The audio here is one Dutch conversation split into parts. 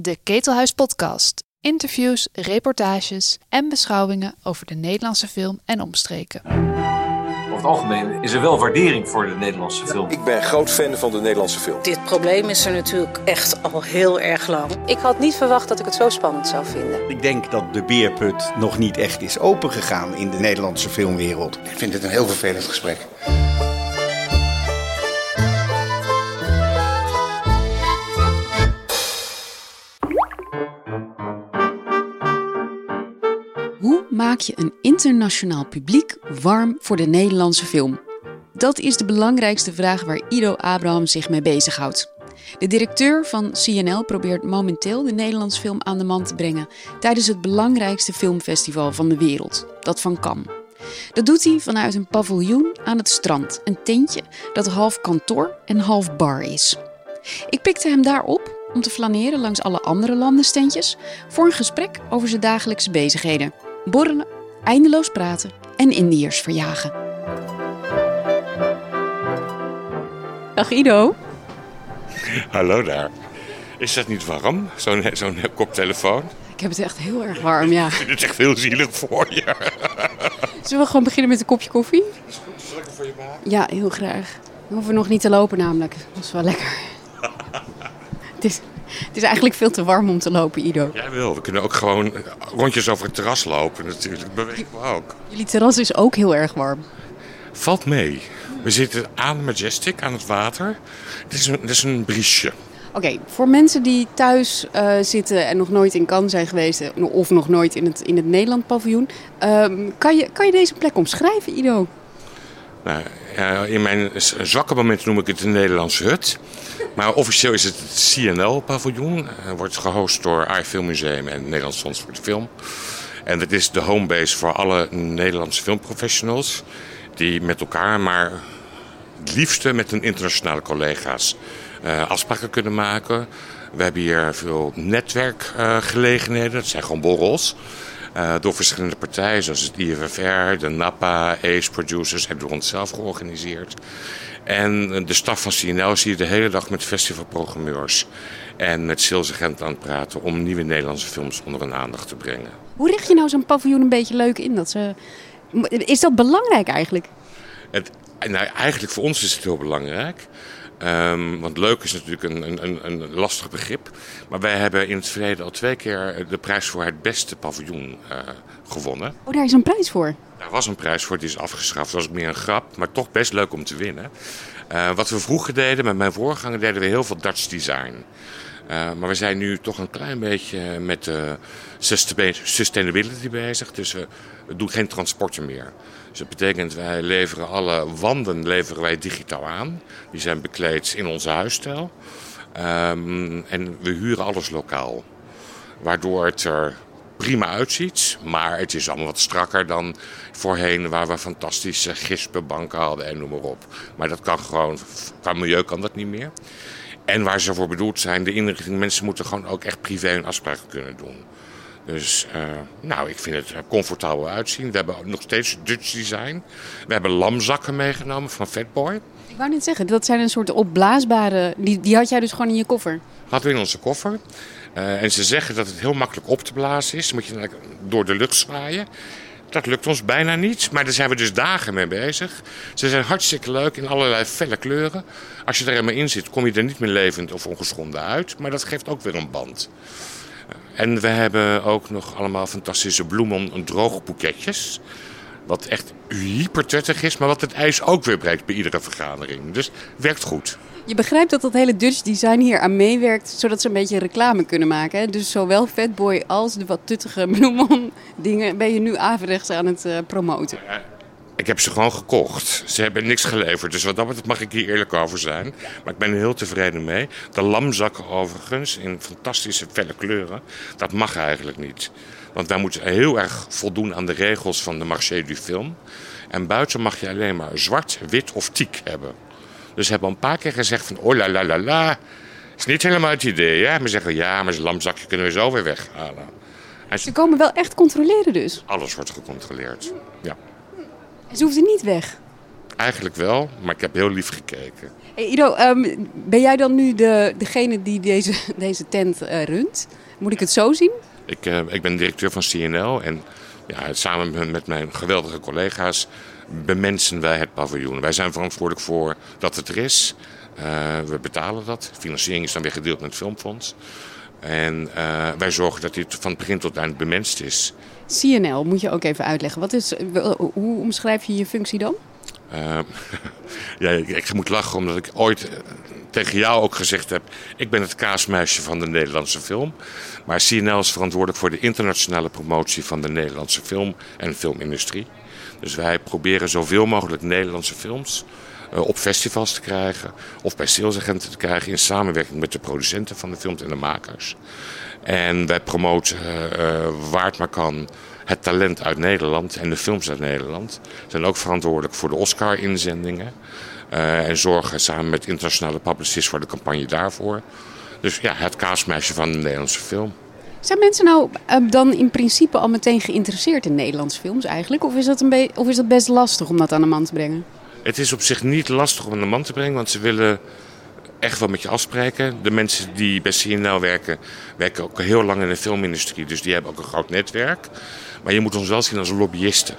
De Ketelhuis Podcast. Interviews, reportages en beschouwingen over de Nederlandse film en omstreken. Over het algemeen is er wel waardering voor de Nederlandse film. Ik ben groot fan van de Nederlandse film. Dit probleem is er natuurlijk echt al heel erg lang. Ik had niet verwacht dat ik het zo spannend zou vinden. Ik denk dat de beerput nog niet echt is opengegaan in de Nederlandse filmwereld. Ik vind het een heel vervelend gesprek. Maak je een internationaal publiek warm voor de Nederlandse film? Dat is de belangrijkste vraag waar Ido Abraham zich mee bezighoudt. De directeur van CNL probeert momenteel de Nederlandse film aan de man te brengen tijdens het belangrijkste filmfestival van de wereld, dat van Cannes. Dat doet hij vanuit een paviljoen aan het strand, een tentje dat half kantoor en half bar is. Ik pikte hem daar op om te flaneren langs alle andere landenstentjes voor een gesprek over zijn dagelijkse bezigheden. Borrelen, eindeloos praten en Indiërs verjagen. Dag Ido. Hallo daar. Is dat niet warm, zo'n zo'n koptelefoon? Ik heb het echt heel erg warm, ja. Ik vind het echt heel zielig voor je. Zullen we gewoon beginnen met een kopje koffie? Zal ik er voor je maken? Ja, heel graag. We hoeven nog niet te lopen namelijk. Dat is wel lekker. het, is, het is eigenlijk veel te warm om te lopen, Ido. Jij wil. We kunnen ook gewoon rondjes over het terras lopen natuurlijk. Bewegen we ook. Jullie terras is ook heel erg warm. Valt mee. We zitten aan Majestic, aan het water. Dit is een, dit is een briesje. Oké, voor mensen die thuis eh, zitten en nog nooit in Cannes zijn geweest... eh, of nog nooit in het, in het Nederland paviljoen... ehm, kan, je, kan je deze plek omschrijven, Ido? Nou, ja, in mijn zwakke moment noem ik het een Nederlandse hut. Maar officieel is het het CNL-paviljoen. Het wordt gehost door AI Filmmuseum en het Nederlands Fonds voor de Film. En het is de homebase voor alle Nederlandse filmprofessionals... die met elkaar, maar het liefste met hun internationale collega's... eh, afspraken kunnen maken. We hebben hier veel netwerkgelegenheden. dat zijn gewoon borrels. Eh, door verschillende partijen, zoals het IFFR, de NAPA, ACE Producers, hebben door onszelf georganiseerd. En de staf van CNL zie je de hele dag met festivalprogrammeurs en met salesagenten aan het praten om nieuwe Nederlandse films onder hun aandacht te brengen. Hoe richt je nou zo'n paviljoen een beetje leuk in? Dat ze... Is dat belangrijk eigenlijk? Het, nou, eigenlijk voor ons is het heel belangrijk. Ehm, want leuk is natuurlijk een, een, een, lastig begrip. Maar wij hebben in het verleden al twee keer de prijs voor het beste paviljoen eh, gewonnen. Oh, daar is een prijs voor. Daar was een prijs voor, die is afgeschaft. Dat was meer een grap, maar toch best leuk om te winnen. Eh, wat we vroeger deden, met mijn voorganger deden we heel veel Dutch design. Eh, maar we zijn nu toch een klein beetje met de sustainability bezig. Dus we, doen geen transporten meer. Dus dat betekent, wij leveren alle wanden leveren wij digitaal aan. Die zijn bekleed in onze huisstijl. Ehm, en we huren alles lokaal. Waardoor het er prima uitziet. Maar het is allemaal wat strakker dan voorheen, waar we fantastische gispenbanken hadden en noem maar op. Maar dat kan gewoon, qua milieu kan dat niet meer. En waar ze voor bedoeld zijn, de inrichting, mensen moeten gewoon ook echt privé hun afspraken kunnen doen. Dus eh, nou, ik vind het er comfortabel uitzien. We hebben nog steeds Dutch design. We hebben lamzakken meegenomen van Fatboy. Ik wou net zeggen, dat zijn een soort opblaasbare... Die, die had jij dus gewoon in je koffer. Hadden we in onze koffer. Eh, en ze zeggen dat het heel makkelijk op te blazen is. Dan moet je door de lucht zwaaien. Dat lukt ons bijna niet, maar daar zijn we dus dagen mee bezig. Ze zijn hartstikke leuk in allerlei felle kleuren. Als je er helemaal in zit, kom je er niet meer levend of ongeschonden uit. Maar dat geeft ook weer een band. En we hebben ook nog allemaal fantastische bloemen en droogboeketjes. Wat echt hyper tuttig is, maar wat het ijs ook weer breekt bij iedere vergadering. Dus werkt goed. Je begrijpt dat dat hele Dutch design hier aan meewerkt, zodat ze een beetje reclame kunnen maken. Hè? Dus zowel Fatboy als de wat tuttige bloemon dingen ben je nu averechts aan het eh, promoten. Ik heb ze gewoon gekocht. Ze hebben niks geleverd, dus wat dat betreft mag ik hier eerlijk over zijn. Maar ik ben er heel tevreden mee. De lamzakken overigens, in fantastische felle kleuren, dat mag eigenlijk niet. Want wij moeten heel erg voldoen aan de regels van de marché du film. En buiten mag je alleen maar zwart, wit of teak hebben. Dus ze hebben een paar keer gezegd van, oh la la la la. Is niet helemaal het idee, hè? Maar zeggen, ja, maar zo'n lamzakje kunnen we zo weer weghalen. En Ze komen wel echt controleren dus. alles wordt gecontroleerd. Ja. En ze hoefden niet weg. eigenlijk wel, maar ik heb heel lief gekeken. Hey Ido, ehm, ben jij dan nu de, degene die deze, deze tent uh, runt? Moet ik het zo zien? Ik, uh, ik ben directeur van CNL en ja, samen met mijn geweldige collega's bemensen wij het paviljoen. Wij zijn verantwoordelijk voor dat het er is. Uh, we betalen dat. Financiering is dan weer gedeeld met het Filmfonds. En uh, wij zorgen dat dit van het begin tot eind bemenst is. CNL moet je ook even uitleggen. Wat is, hoe omschrijf je je functie dan? Uh, ja, ik, ik, moet lachen omdat ik ooit tegen jou ook gezegd heb... ik ben het kaasmeisje van de Nederlandse film. Maar CNL is verantwoordelijk voor de internationale promotie van de Nederlandse film en filmindustrie. Dus wij proberen zoveel mogelijk Nederlandse films op festivals te krijgen of bij salesagenten te krijgen in samenwerking met de producenten van de films en de makers. En wij promoten uh, waar het maar kan het talent uit Nederland en de films uit Nederland. Zijn ook verantwoordelijk voor de Oscar-inzendingen en zorgen samen met internationale publicists voor de campagne daarvoor. Dus ja, het kaasmeisje van de Nederlandse film. Zijn mensen nou dan in principe al meteen geïnteresseerd in Nederlandse films eigenlijk? Of is, dat een of is dat best lastig om dat aan de man te brengen? Het is op zich niet lastig om de man te brengen, want ze willen echt wel met je afspreken. De mensen die bij CNL werken, werken ook heel lang in de filmindustrie, dus die hebben ook een groot netwerk. Maar je moet ons wel zien als lobbyisten.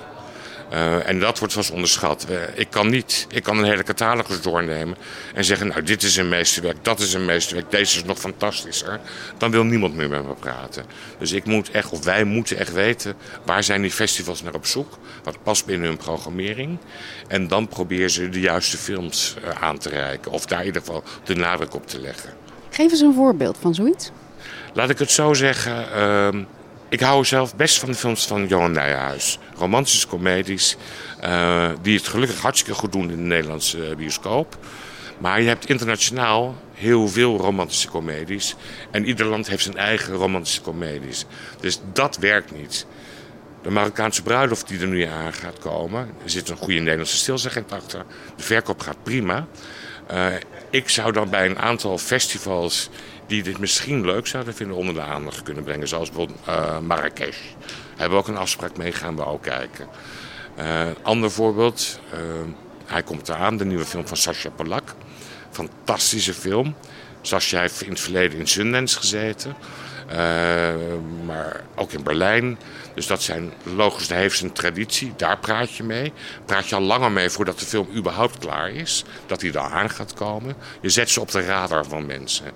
Uh, en dat wordt zoals onderschat. Uh, ik kan niet, ik kan een hele catalogus doornemen en zeggen, nou dit is een meesterwerk, dat is een meesterwerk, deze is nog fantastischer. Dan wil niemand meer met me praten. Dus ik moet echt, of wij moeten echt weten, waar zijn die festivals naar op zoek? Wat past binnen hun programmering? En dan proberen ze de juiste films uh, aan te reiken, of daar in ieder geval de nadruk op te leggen. Geef eens een voorbeeld van zoiets. Laat ik het zo zeggen. Ik hou zelf best van de films van Johan Nijhuis. Romantische comedies. Uh, die het gelukkig hartstikke goed doen in de Nederlandse bioscoop. Maar je hebt internationaal heel veel romantische comedies. En ieder land heeft zijn eigen romantische comedies. Dus dat werkt niet. De Marokkaanse bruiloft die er nu aan gaat komen. Er zit een goede Nederlandse stilzegend achter. De verkoop gaat prima. Uh, ik zou dan bij een aantal festivals die dit misschien leuk zouden vinden onder de aandacht kunnen brengen. Zoals bijvoorbeeld uh, Marrakesh. Hebben we ook een afspraak mee, gaan we ook kijken. Uh, ander voorbeeld, uh, hij komt eraan, de nieuwe film van Sascha Polak. Fantastische film. Sascha heeft in het verleden in Sundance gezeten. maar ook in Berlijn. Dus dat zijn logisch, daar heeft zijn traditie. Daar praat je mee. Praat je al langer mee voordat de film überhaupt klaar is. Dat hij daar aan gaat komen. Je zet ze op de radar van mensen.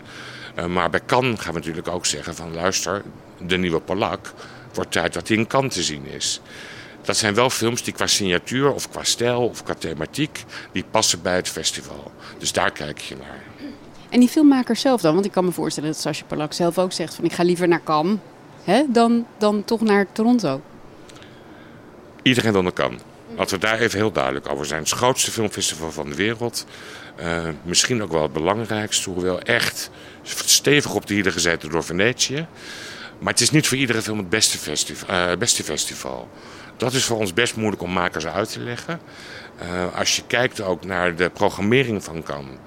Uh, maar bij Cannes gaan we natuurlijk ook zeggen van luister, de nieuwe Polak, wordt tijd dat hij in Cannes te zien is. Dat zijn wel films die qua signatuur of qua stijl of qua thematiek, die passen bij het festival. Dus daar kijk je naar. En die filmmaker zelf dan? Want ik kan me voorstellen dat Sascha Polak zelf ook zegt van ik ga liever naar Cannes hè, dan, dan toch naar Toronto. Iedereen wil naar Cannes. Laten we daar even heel duidelijk over zijn. Het grootste filmfestival van de wereld. Uh, misschien ook wel het belangrijkste, hoewel echt stevig op de hielen gezeten door Venetië. Maar het is niet voor iedere film het beste, festiv uh, beste festival. Dat is voor ons best moeilijk om makers uit te leggen. Uh, als je kijkt ook naar de programmering van Cannes.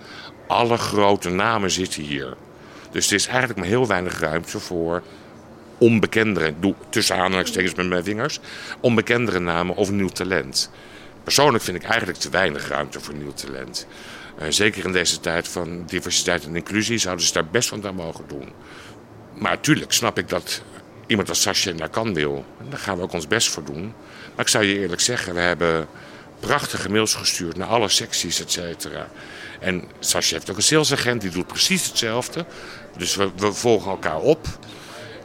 Alle grote namen zitten hier. Dus er is eigenlijk maar heel weinig ruimte voor onbekendere, doe tussen aanhalingstekens met mijn vingers, onbekendere namen of nieuw talent. Persoonlijk vind ik eigenlijk te weinig ruimte voor nieuw talent. Uh, zeker in deze tijd van diversiteit en inclusie zouden ze daar best wat aan mogen doen. Maar natuurlijk snap ik dat iemand als Sascha naar kan wil. Daar gaan we ook ons best voor doen. Maar ik zou je eerlijk zeggen, we hebben prachtige mails gestuurd naar alle secties, et cetera. En Sascha heeft ook een salesagent, die doet precies hetzelfde. Dus we volgen elkaar op.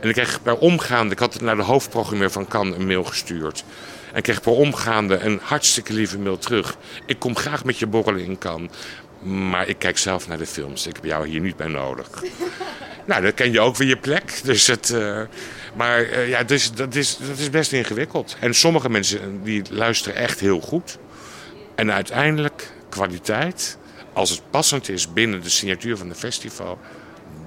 En ik kreeg per omgaande, ik had het naar de hoofdprogrammeur van Cannes een mail gestuurd. En ik kreeg per omgaande een hartstikke lieve mail terug. Ik kom graag met je borrelen in Cannes. Maar ik kijk zelf naar de films. Ik heb jou hier niet bij nodig. nou, dan ken je ook weer je plek. Dus het, uh, maar uh, ja, dus, dat, is, dat is best ingewikkeld. En sommige mensen die luisteren echt heel goed. En uiteindelijk kwaliteit. Als het passend is binnen de signatuur van het festival,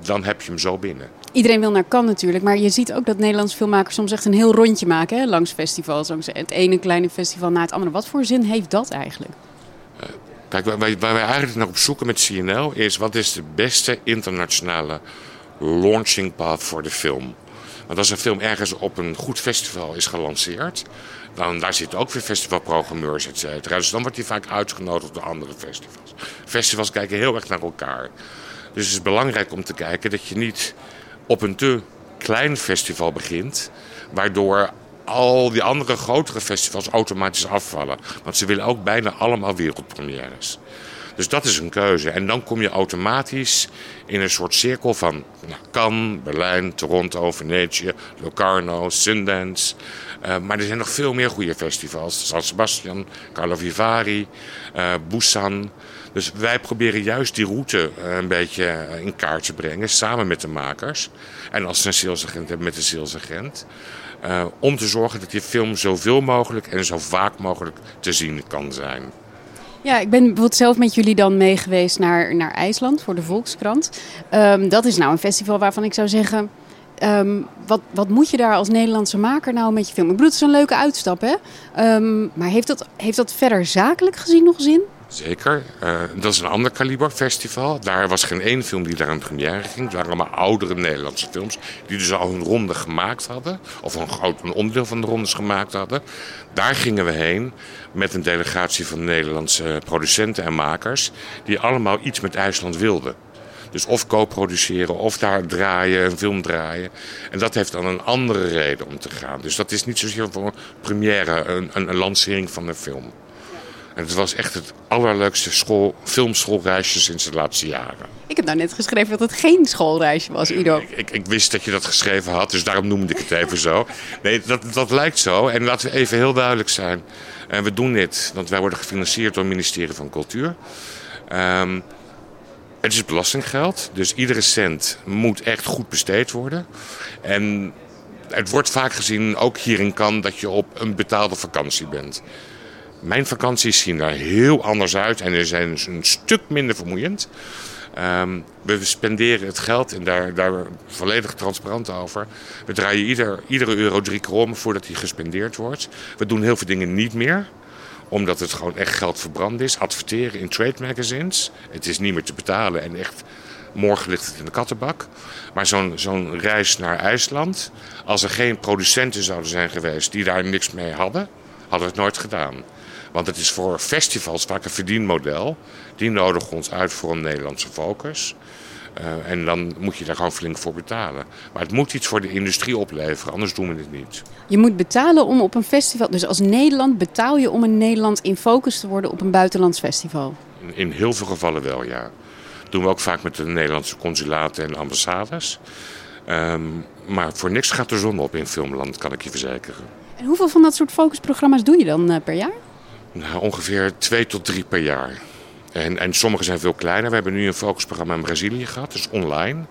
dan heb je hem zo binnen. Iedereen wil naar Cannes natuurlijk, maar je ziet ook dat Nederlandse filmmakers soms echt een heel rondje maken hè, langs festivals. Langs het ene kleine festival na het andere. Wat voor zin heeft dat eigenlijk? Uh, kijk, waar wij, wij eigenlijk naar op zoeken met CNL is wat is de beste internationale launching path voor de film. Want als een film ergens op een goed festival is gelanceerd, dan daar zitten ook weer festivalprogrammeurs, et cetera. Dus dan wordt hij vaak uitgenodigd door andere festivals. Festivals kijken heel erg naar elkaar. Dus het is belangrijk om te kijken dat je niet op een te klein festival begint, waardoor al die andere grotere festivals automatisch afvallen. Want ze willen ook bijna allemaal wereldpremières. Dus dat is een keuze. En dan kom je automatisch in een soort cirkel van nou, Cannes, Berlijn, Toronto, Venetië, Locarno, Sundance. Uh, maar er zijn nog veel meer goede festivals. San Sebastian, Carlo Vivari, uh, Busan. Dus wij proberen juist die route uh, een beetje in kaart te brengen, samen met de makers. En als ze een salesagent hebben, met de salesagent. Uh, om te zorgen dat die film zoveel mogelijk en zo vaak mogelijk te zien kan zijn. Ja, ik ben bijvoorbeeld zelf met jullie dan mee geweest naar, naar IJsland voor de Volkskrant. Um, dat is nou een festival waarvan ik zou zeggen. Um, wat, wat moet je daar als Nederlandse maker nou met je film? Ik bedoel, het is een leuke uitstap, hè? Um, maar heeft dat, heeft dat verder zakelijk gezien nog zin? Zeker. Uh, dat is een ander kaliber festival. Daar was geen één film die daar aan première ging. Het waren allemaal oudere Nederlandse films die dus al hun ronde gemaakt hadden. Of een groot een onderdeel van de rondes gemaakt hadden. Daar gingen we heen met een delegatie van Nederlandse producenten en makers. Die allemaal iets met IJsland wilden. Dus of co-produceren of daar draaien, een film draaien. En dat heeft dan een andere reden om te gaan. Dus dat is niet zozeer voor een première, een, een, een lancering van een film. En het was echt het allerleukste school, filmschoolreisje sinds de laatste jaren. Ik heb nou net geschreven dat het geen schoolreisje was, Ido. Ik, ik, ik, wist dat je dat geschreven had, dus daarom noemde ik het even zo. Nee, dat, dat lijkt zo. En laten we even heel duidelijk zijn. En we doen dit, want wij worden gefinancierd door het ministerie van Cultuur. Um, het is belastinggeld, dus iedere cent moet echt goed besteed worden. En het wordt vaak gezien, ook hierin kan, dat je op een betaalde vakantie bent. Mijn vakanties zien er heel anders uit en zijn dus een stuk minder vermoeiend. Um, we spenderen het geld en daar, daar volledig transparant over. We draaien ieder, iedere euro drie keer om voordat hij gespendeerd wordt. We doen heel veel dingen niet meer omdat het gewoon echt geld verbrand is. Adverteren in trade magazines. Het is niet meer te betalen en echt morgen ligt het in de kattenbak. Maar zo'n zo'n reis naar IJsland, als er geen producenten zouden zijn geweest die daar niks mee hadden, hadden we het nooit gedaan. Want het is voor festivals vaak een verdienmodel. Die nodigen ons uit voor een Nederlandse focus. Uh, en dan moet je daar gewoon flink voor betalen. Maar het moet iets voor de industrie opleveren, anders doen we het niet. Je moet betalen om op een festival, dus als Nederland betaal je om in Nederland in focus te worden op een buitenlands festival? In, in heel veel gevallen wel, ja. Dat doen we ook vaak met de Nederlandse consulaten en ambassades. Um, maar voor niks gaat de zon op in filmland, kan ik je verzekeren. En hoeveel van dat soort focusprogramma's doe je dan uh, per jaar? Nou, ongeveer twee tot drie per jaar. En, en sommige zijn veel kleiner. We hebben nu een focusprogramma in Brazilië gehad, dus online.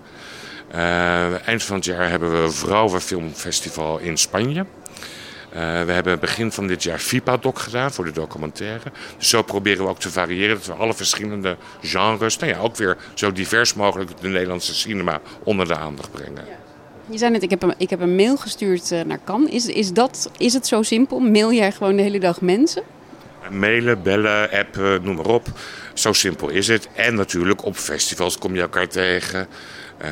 Uh, eind van het jaar hebben we een Vrouwenfilmfestival in Spanje. Uh, we hebben begin van dit jaar FIPA-doc gedaan voor de documentaire. Dus zo proberen we ook te variëren dat we alle verschillende genres, nou ja, ook weer zo divers mogelijk de Nederlandse cinema onder de aandacht brengen. Je zei net, ik heb een, ik heb een mail gestuurd uh, naar Cannes. Is, is, dat, is het zo simpel? Mail jij gewoon de hele dag mensen? Mailen, bellen, appen, noem maar op. Zo simpel is het. En natuurlijk op festivals kom je elkaar tegen. Uh,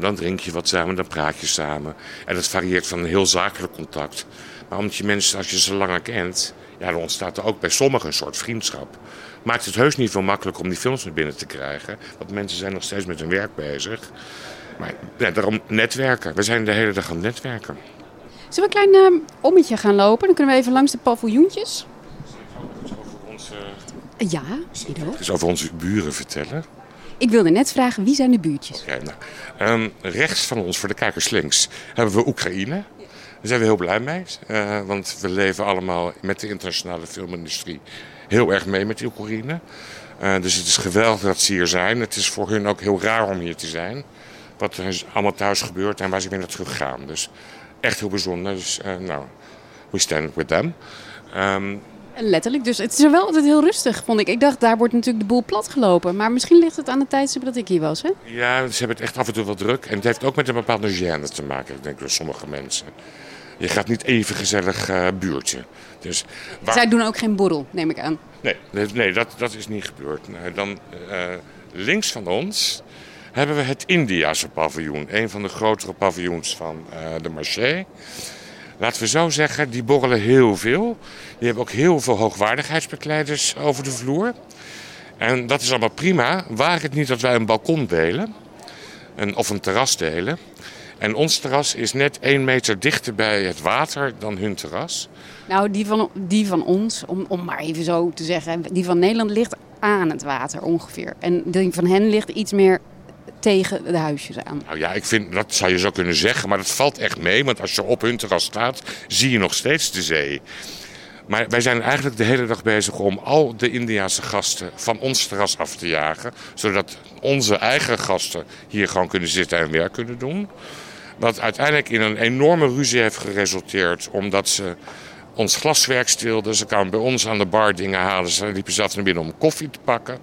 dan drink je wat samen, dan praat je samen. En dat varieert van een heel zakelijk contact. Maar omdat je mensen, als je ze langer kent, ja, dan ontstaat er ook bij sommigen een soort vriendschap. Maakt het heus niet veel makkelijker om die films naar binnen te krijgen. Want mensen zijn nog steeds met hun werk bezig. Maar daarom netwerken. We zijn de hele dag aan het netwerken. Zullen we een klein uh, ommetje gaan lopen? Dan kunnen we even langs de paviljoentjes. Ja, Ido. Dus over onze buren vertellen. Ik wilde net vragen, wie zijn de buurtjes? Okay, nou, um, rechts van ons, voor de kijkers links, hebben we Oekraïne. Daar zijn we heel blij mee. Uh, want we leven allemaal met de internationale filmindustrie heel erg mee met Oekraïne. Uh, dus het is geweldig dat ze hier zijn. Het is voor hun ook heel raar om hier te zijn. Wat er allemaal thuis gebeurt en waar ze weer naartoe gaan. Dus echt heel bijzonder. Dus uh, nou, we stand with them. Um, Letterlijk, dus het is er wel altijd heel rustig, vond ik. Ik dacht, daar wordt natuurlijk de boel plat gelopen. Maar misschien ligt het aan het tijdstip dat ik hier was, hè? Ja, ze hebben het echt af en toe wel druk. En het heeft ook met een bepaalde gêne te maken, denk ik, door sommige mensen. Je gaat niet even gezellig uh, buurtje. Dus waar... Zij doen ook geen borrel, neem ik aan. Nee, nee dat, dat is niet gebeurd. Nou, dan uh, links van ons hebben we het Indiase paviljoen. Een van de grotere paviljoens van uh, de Marché. Laten we zo zeggen, die borrelen heel veel. Die hebben ook heel veel hoogwaardigheidsbekleiders over de vloer. En dat is allemaal prima. Waar het niet dat wij een balkon delen. Of een terras delen. En ons terras is net één meter dichter bij het water dan hun terras. Nou, die van, die van ons, om, om maar even zo te zeggen, die van Nederland ligt aan het water ongeveer. En die van hen ligt iets meer tegen de huisjes aan. Nou ja, ik vind, dat zou je zo kunnen zeggen, maar dat valt echt mee. Want als je op hun terras staat, zie je nog steeds de zee. Maar wij zijn eigenlijk de hele dag bezig om al de Indiaanse gasten van ons terras af te jagen. Zodat onze eigen gasten hier gewoon kunnen zitten en werk kunnen doen. Wat uiteindelijk in een enorme ruzie heeft geresulteerd. Omdat ze ons glaswerk stilden. Ze kwamen bij ons aan de bar dingen halen. Ze liepen zelf naar binnen om koffie te pakken.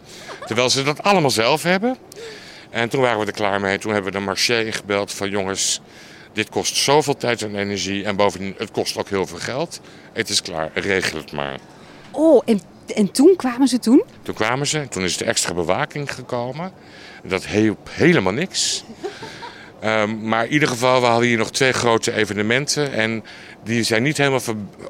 Terwijl ze dat allemaal zelf hebben. En toen waren we er klaar mee. Toen hebben we de marché gebeld van jongens, dit kost zoveel tijd en energie. En bovendien, het kost ook heel veel geld. Het is klaar, regel het maar. Oh, en, en toen kwamen ze toen? Toen kwamen ze, toen is de extra bewaking gekomen. Dat hielp helemaal niks. Um, maar in ieder geval, we hadden hier nog twee grote evenementen. En die zijn niet helemaal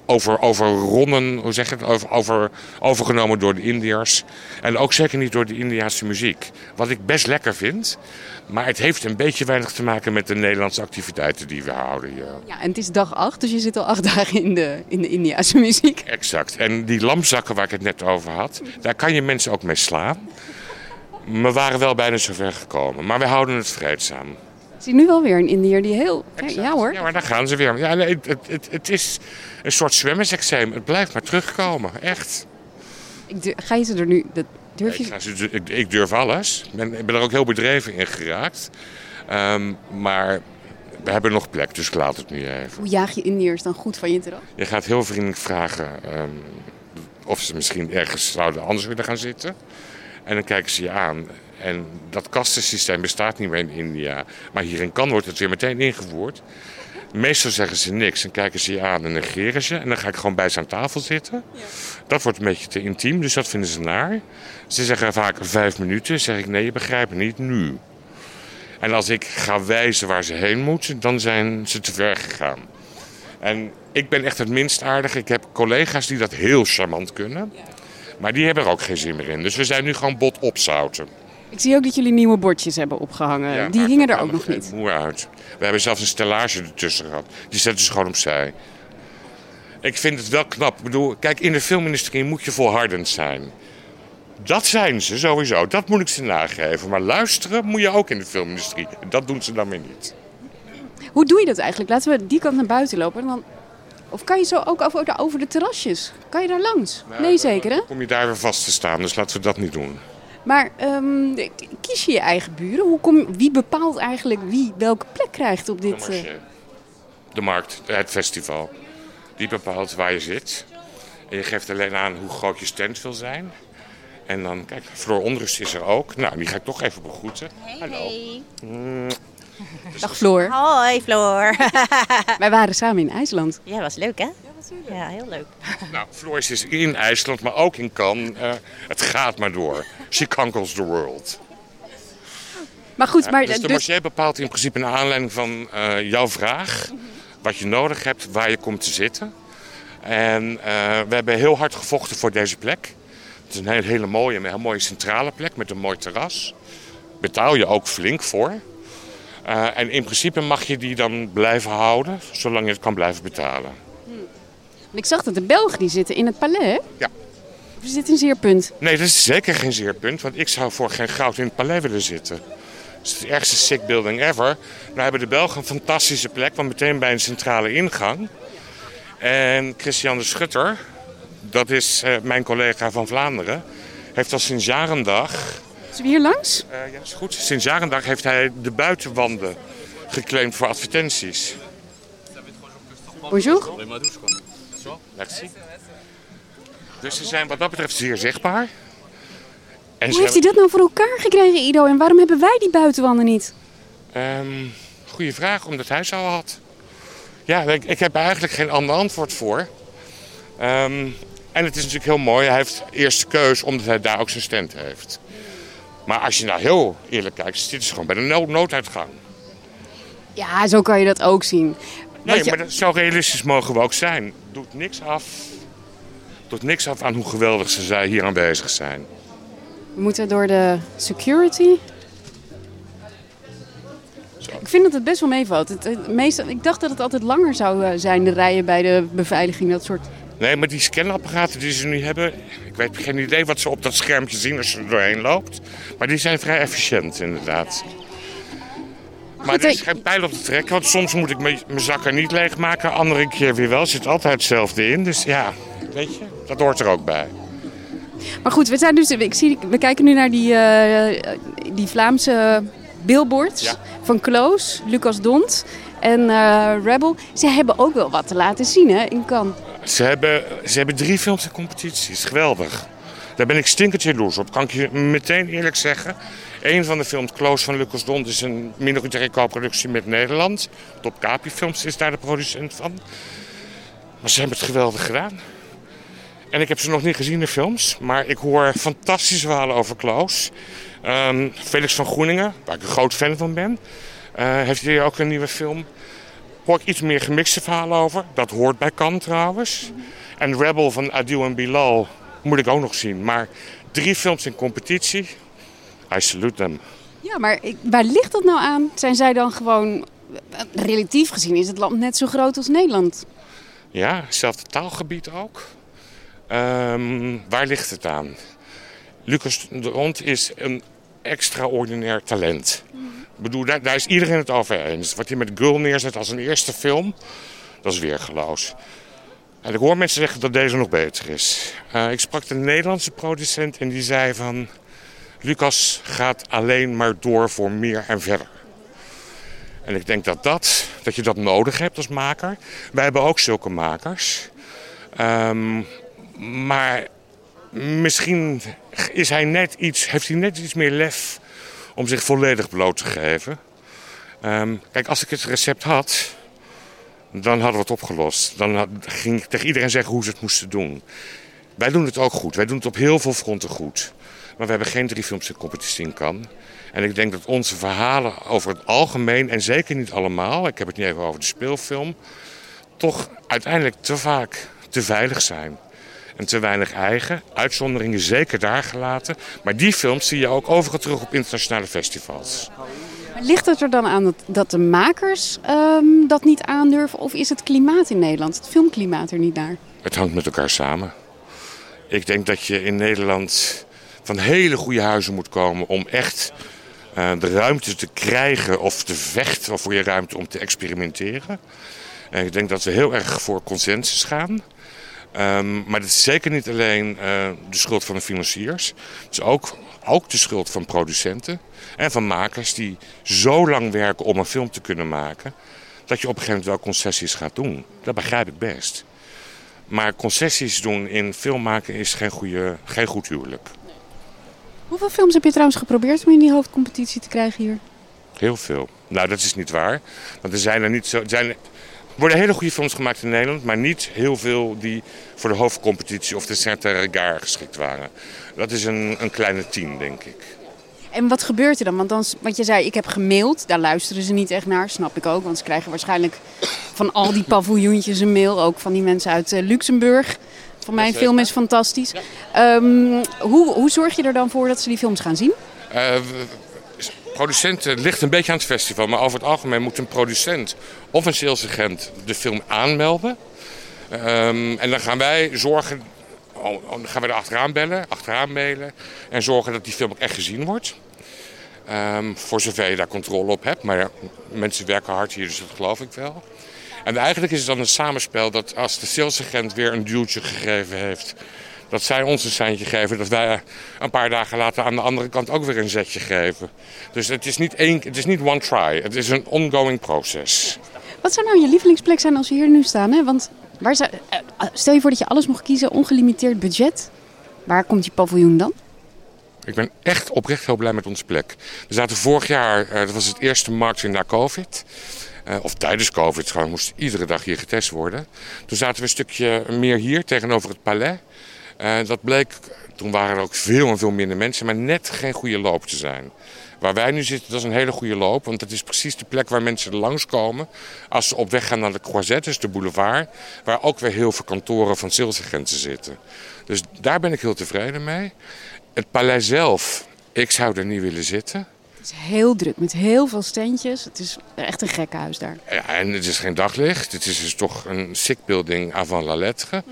over, overronnen, hoe zeg je het, over, over, overgenomen door de Indiërs. En ook zeker niet door de Indiaanse muziek. Wat ik best lekker vind. Maar het heeft een beetje weinig te maken met de Nederlandse activiteiten die we houden hier. Ja, en het is dag acht, dus je zit al acht dagen in de, in de Indiaanse muziek. Exact. En die lamzakken waar ik het net over had, daar kan je mensen ook mee slaan. We waren wel bijna zover gekomen, maar we houden het vreedzaam. Ik zie nu wel weer een Indiër die heel... Ja hoor. Ja, maar daar gaan ze weer. Ja, nee, het, het, het is een soort zwemmersexeem. Het blijft maar terugkomen, echt. Ik ga je ze er nu... Dat durf je... ik, ik, ik, durf alles. Ik ben, ik ben er ook heel bedreven in geraakt. Um, maar we hebben nog plek, dus ik laat het nu even. Hoe jaag je Indiërs dan goed van je terras? Je gaat heel vriendelijk vragen um, of ze misschien ergens zouden anders willen gaan zitten. En dan kijken ze je aan. En dat kastensysteem bestaat niet meer in India. Maar hier in Cannes wordt het weer meteen ingevoerd. Meestal zeggen ze niks en kijken ze je aan en negeren ze. En dan ga ik gewoon bij ze aan tafel zitten. Ja. Dat wordt een beetje te intiem, dus dat vinden ze naar. Ze zeggen vaak vijf minuten. zeg ik nee, je begrijpt niet nu. En als ik ga wijzen waar ze heen moeten, dan zijn ze te ver gegaan. En ik ben echt het minst aardig. Ik heb collega's die dat heel charmant kunnen. Maar die hebben er ook geen zin meer in. Dus we zijn nu gewoon bot opzouten. Ik zie ook dat jullie nieuwe bordjes hebben opgehangen. die hingen er ook nog niet. Moe uit. We hebben zelfs een stellage ertussen gehad. Die zetten ze gewoon opzij. Ik vind het wel knap. Ik bedoel, kijk, in de filmindustrie moet je volhardend zijn. Dat zijn ze sowieso. Dat moet ik ze nageven. Maar luisteren moet je ook in de filmindustrie. Dat doen ze dan weer niet. Hoe doe je dat eigenlijk? Laten we die kant naar buiten lopen. Dan... Of kan je zo ook over de, over de terrasjes? Kan je daar langs? Nou, nee, zeker hè? Dan kom je daar weer vast te staan. Dus laten we dat niet doen. Maar um, kies je je eigen buren? Hoe kom, wie bepaalt eigenlijk wie welke plek krijgt op dit... De, uh... de markt, het festival. Die bepaalt waar je zit. En je geeft alleen aan hoe groot je stand wil zijn. En dan, kijk, Floor Onrust is er ook. Nou, die ga ik toch even begroeten. Hey, Hallo. Hey. Mm. Dag Floor. Hoi Floor. Wij waren samen in IJsland. Ja, was leuk hè? Ja, heel leuk. Nou, Floris is in IJsland, maar ook in Cannes. Uh, het gaat maar door. She conquers the world. Maar goed, maar... dus de marché bepaalt in principe naar aanleiding van uh, jouw vraag... wat je nodig hebt, waar je komt te zitten. En uh, we hebben heel hard gevochten voor deze plek. Het is een hele, hele mooie, een hele mooie centrale plek met een mooi terras. Betaal je ook flink voor. Uh, en in principe mag je die dan blijven houden, zolang je het kan blijven betalen. Ik zag dat de Belgen die zitten in het palais. Ja. Of is dit een zeerpunt? Nee, dat is zeker geen zeerpunt. Want ik zou voor geen goud in het palais willen zitten. Het is de ergste sick building ever. Nou hebben de Belgen een fantastische plek, want meteen bij een centrale ingang. En Christian de Schutter, dat is uh, mijn collega van Vlaanderen, heeft al sinds jarendag... Is we hier langs? Uh, ja, is goed. Sinds jarendag heeft hij de buitenwanden geclaimd voor advertenties. Bonjour. Merci. Dus ze zijn wat dat betreft zeer zichtbaar. En Hoe heeft hij dat nou voor elkaar gekregen, Ido? En waarom hebben wij die buitenwanden niet? Um, goeie vraag, omdat hij zo had. Ja, ik, ik heb eigenlijk geen ander antwoord voor. Um, en het is natuurlijk heel mooi. Hij heeft eerste keus omdat hij daar ook zijn stand heeft. Maar als je nou heel eerlijk kijkt, zitten ze gewoon bij de nood nooduitgang. Ja, zo kan je dat ook zien. Nee, maar dat, zo realistisch mogen we ook zijn. Doet niks af. Doet niks af aan hoe geweldig ze zij hier aanwezig zijn. We moeten door de security. Ik vind dat het best wel meevalt. Het, het meestal, ik dacht dat het altijd langer zou eh, zijn, de rijen bij de beveiliging. Dat soort. Nee, maar die scanapparaten die ze nu hebben, ik weet geen idee wat ze op dat schermpje zien als je er doorheen loopt. Maar die zijn vrij efficiënt, inderdaad. Maar er is geen pijl op te trekken, want soms moet ik mijn zakken niet leegmaken, andere keer weer wel. Zit altijd hetzelfde in, dus ja, weet je, dat hoort er ook bij. Maar goed, we, zijn dus, ik zie, we kijken nu naar die, eh, die Vlaamse billboards Ja. van Kloos, Lucas Dont en eh, Rebel. Ze hebben ook wel wat te laten zien hè, in Cannes. Ze hebben, ze hebben drie films in competitie. is geweldig. Daar ben ik stinkend jaloers op. Kan ik je meteen eerlijk zeggen. Een van de films, Close van Lucas Dont, is een minoritaire co-productie met Nederland. Top Capi Films is daar de producent van. Maar ze hebben het geweldig gedaan. En ik heb ze nog niet gezien, de films. Maar ik hoor fantastische verhalen over Klaus. Ehm, Felix van Groeningen, waar ik een groot fan van ben. eh, heeft hier ook een nieuwe film. Hoor ik iets meer gemixte verhalen over. Dat hoort bij Cannes trouwens. En Rebel van Adil en Bilal moet ik ook nog zien. Maar drie films in competitie. I salute them. Ja, maar waar ligt dat nou aan? Zijn zij dan gewoon... eh, Relatief gezien is het land net zo groot als Nederland. Ja, hetzelfde taalgebied ook. Ehm, waar ligt het aan? Lucas de Hond is een extraordinair talent. Ik bedoel, daar, daar is iedereen het over eens. Wat hij met Girl neerzet als een eerste film, dat is weergeloos. En ik hoor mensen zeggen dat deze nog beter is. Eh, ik sprak de Nederlandse producent en die zei van... Lucas gaat alleen maar door voor meer en verder. En ik denk dat, dat, dat je dat nodig hebt als maker. Wij hebben ook zulke makers. Ehm, maar misschien is hij net iets, heeft hij net iets meer lef om zich volledig bloot te geven. Ehm, kijk, als ik het recept had, dan hadden we het opgelost. Dan had- ging ik tegen iedereen zeggen hoe ze het moesten doen. Wij doen het ook goed. Wij doen het op heel veel fronten goed. Maar we hebben geen drie films in competitie in Cannes. En ik denk dat onze verhalen over het algemeen, en zeker niet allemaal, ik heb het niet even over de speelfilm, toch uiteindelijk te vaak te veilig zijn. En te weinig eigen. Uitzonderingen zeker daar gelaten. Maar die films zie je ook overal terug op internationale festivals. Ligt het er dan aan dat, dat de makers ehm, dat niet aandurven? Of is het klimaat in Nederland, het filmklimaat er niet naar? Het hangt met elkaar samen. Ik denk dat je in Nederland van hele goede huizen moet komen om echt eh, de ruimte te krijgen of te vechten voor je ruimte om te experimenteren. En ik denk dat we heel erg voor consensus gaan. Ehm, maar dat is zeker niet alleen eh, de schuld van de financiers. Het is ook, ook de schuld van producenten en van makers die zo lang werken om een film te kunnen maken. Dat je op een gegeven moment wel concessies gaat doen. Dat begrijp ik best. Maar concessies doen in film maken is geen, goede, geen goed huwelijk. Hoeveel films heb je trouwens geprobeerd om in die hoofdcompetitie te krijgen hier? Heel veel. Nou, dat is niet waar. Want er zijn er niet zo. Er zijn, er worden hele goede films gemaakt in Nederland, maar niet heel veel die voor de hoofdcompetitie of de Saint-Regard geschikt waren. Dat is een, een kleine tien, denk ik. En wat gebeurt er dan? Want, dan? want je zei, ik heb gemaild. Daar luisteren ze niet echt naar, snap ik ook. Want ze krijgen waarschijnlijk van al die paviljoentjes een mail. Ook van die mensen uit eh, Luxemburg. Van mijn film is fantastisch. Ehm, hoe, hoe zorg je er dan voor dat ze die films gaan zien? Eh, w- producenten ligt een beetje aan het festival, maar over het algemeen moet een producent of een salesagent de film aanmelden. Ehm, en dan gaan wij zorgen, oh, oh, dan gaan we er achteraan bellen, achteraan mailen en zorgen dat die film ook echt gezien wordt. Ehm, voor zover je daar controle op hebt, maar ja, mensen werken hard hier, dus dat geloof ik wel. En eigenlijk is het dan een samenspel dat als de salesagent weer een duwtje gegeven heeft, dat zij ons een seintje geven, dat wij een paar dagen later aan de andere kant ook weer een zetje geven. Dus het is niet, één, het is niet one try, het is een ongoing proces. Wat zou nou je lievelingsplek zijn als we hier nu staan? Hè? Want waar zou, eh, stel je voor dat je alles mocht kiezen, ongelimiteerd budget. Waar komt die paviljoen dan? Ik ben echt oprecht heel blij met onze plek. We zaten vorig jaar, eh, dat was het eerste marketing na COVID. Eh, of tijdens COVID, gewoon moest iedere dag hier getest worden. Toen zaten we een stukje meer hier tegenover het Palais. En dat bleek, toen waren er ook veel en veel minder mensen, maar net geen goede loop te zijn. Waar wij nu zitten, dat is een hele goede loop. Want dat is precies de plek waar mensen langskomen. Als ze op weg gaan naar de Croisette, dus de boulevard. Waar ook weer heel veel kantoren van salesagenten zitten. Dus daar ben ik heel tevreden mee. Het paleis zelf, ik zou er niet willen zitten. Het is heel druk met heel veel standjes. Het is echt een gekke huis daar. Ja, en het is geen daglicht. Het is dus toch een sick building avant la lettre.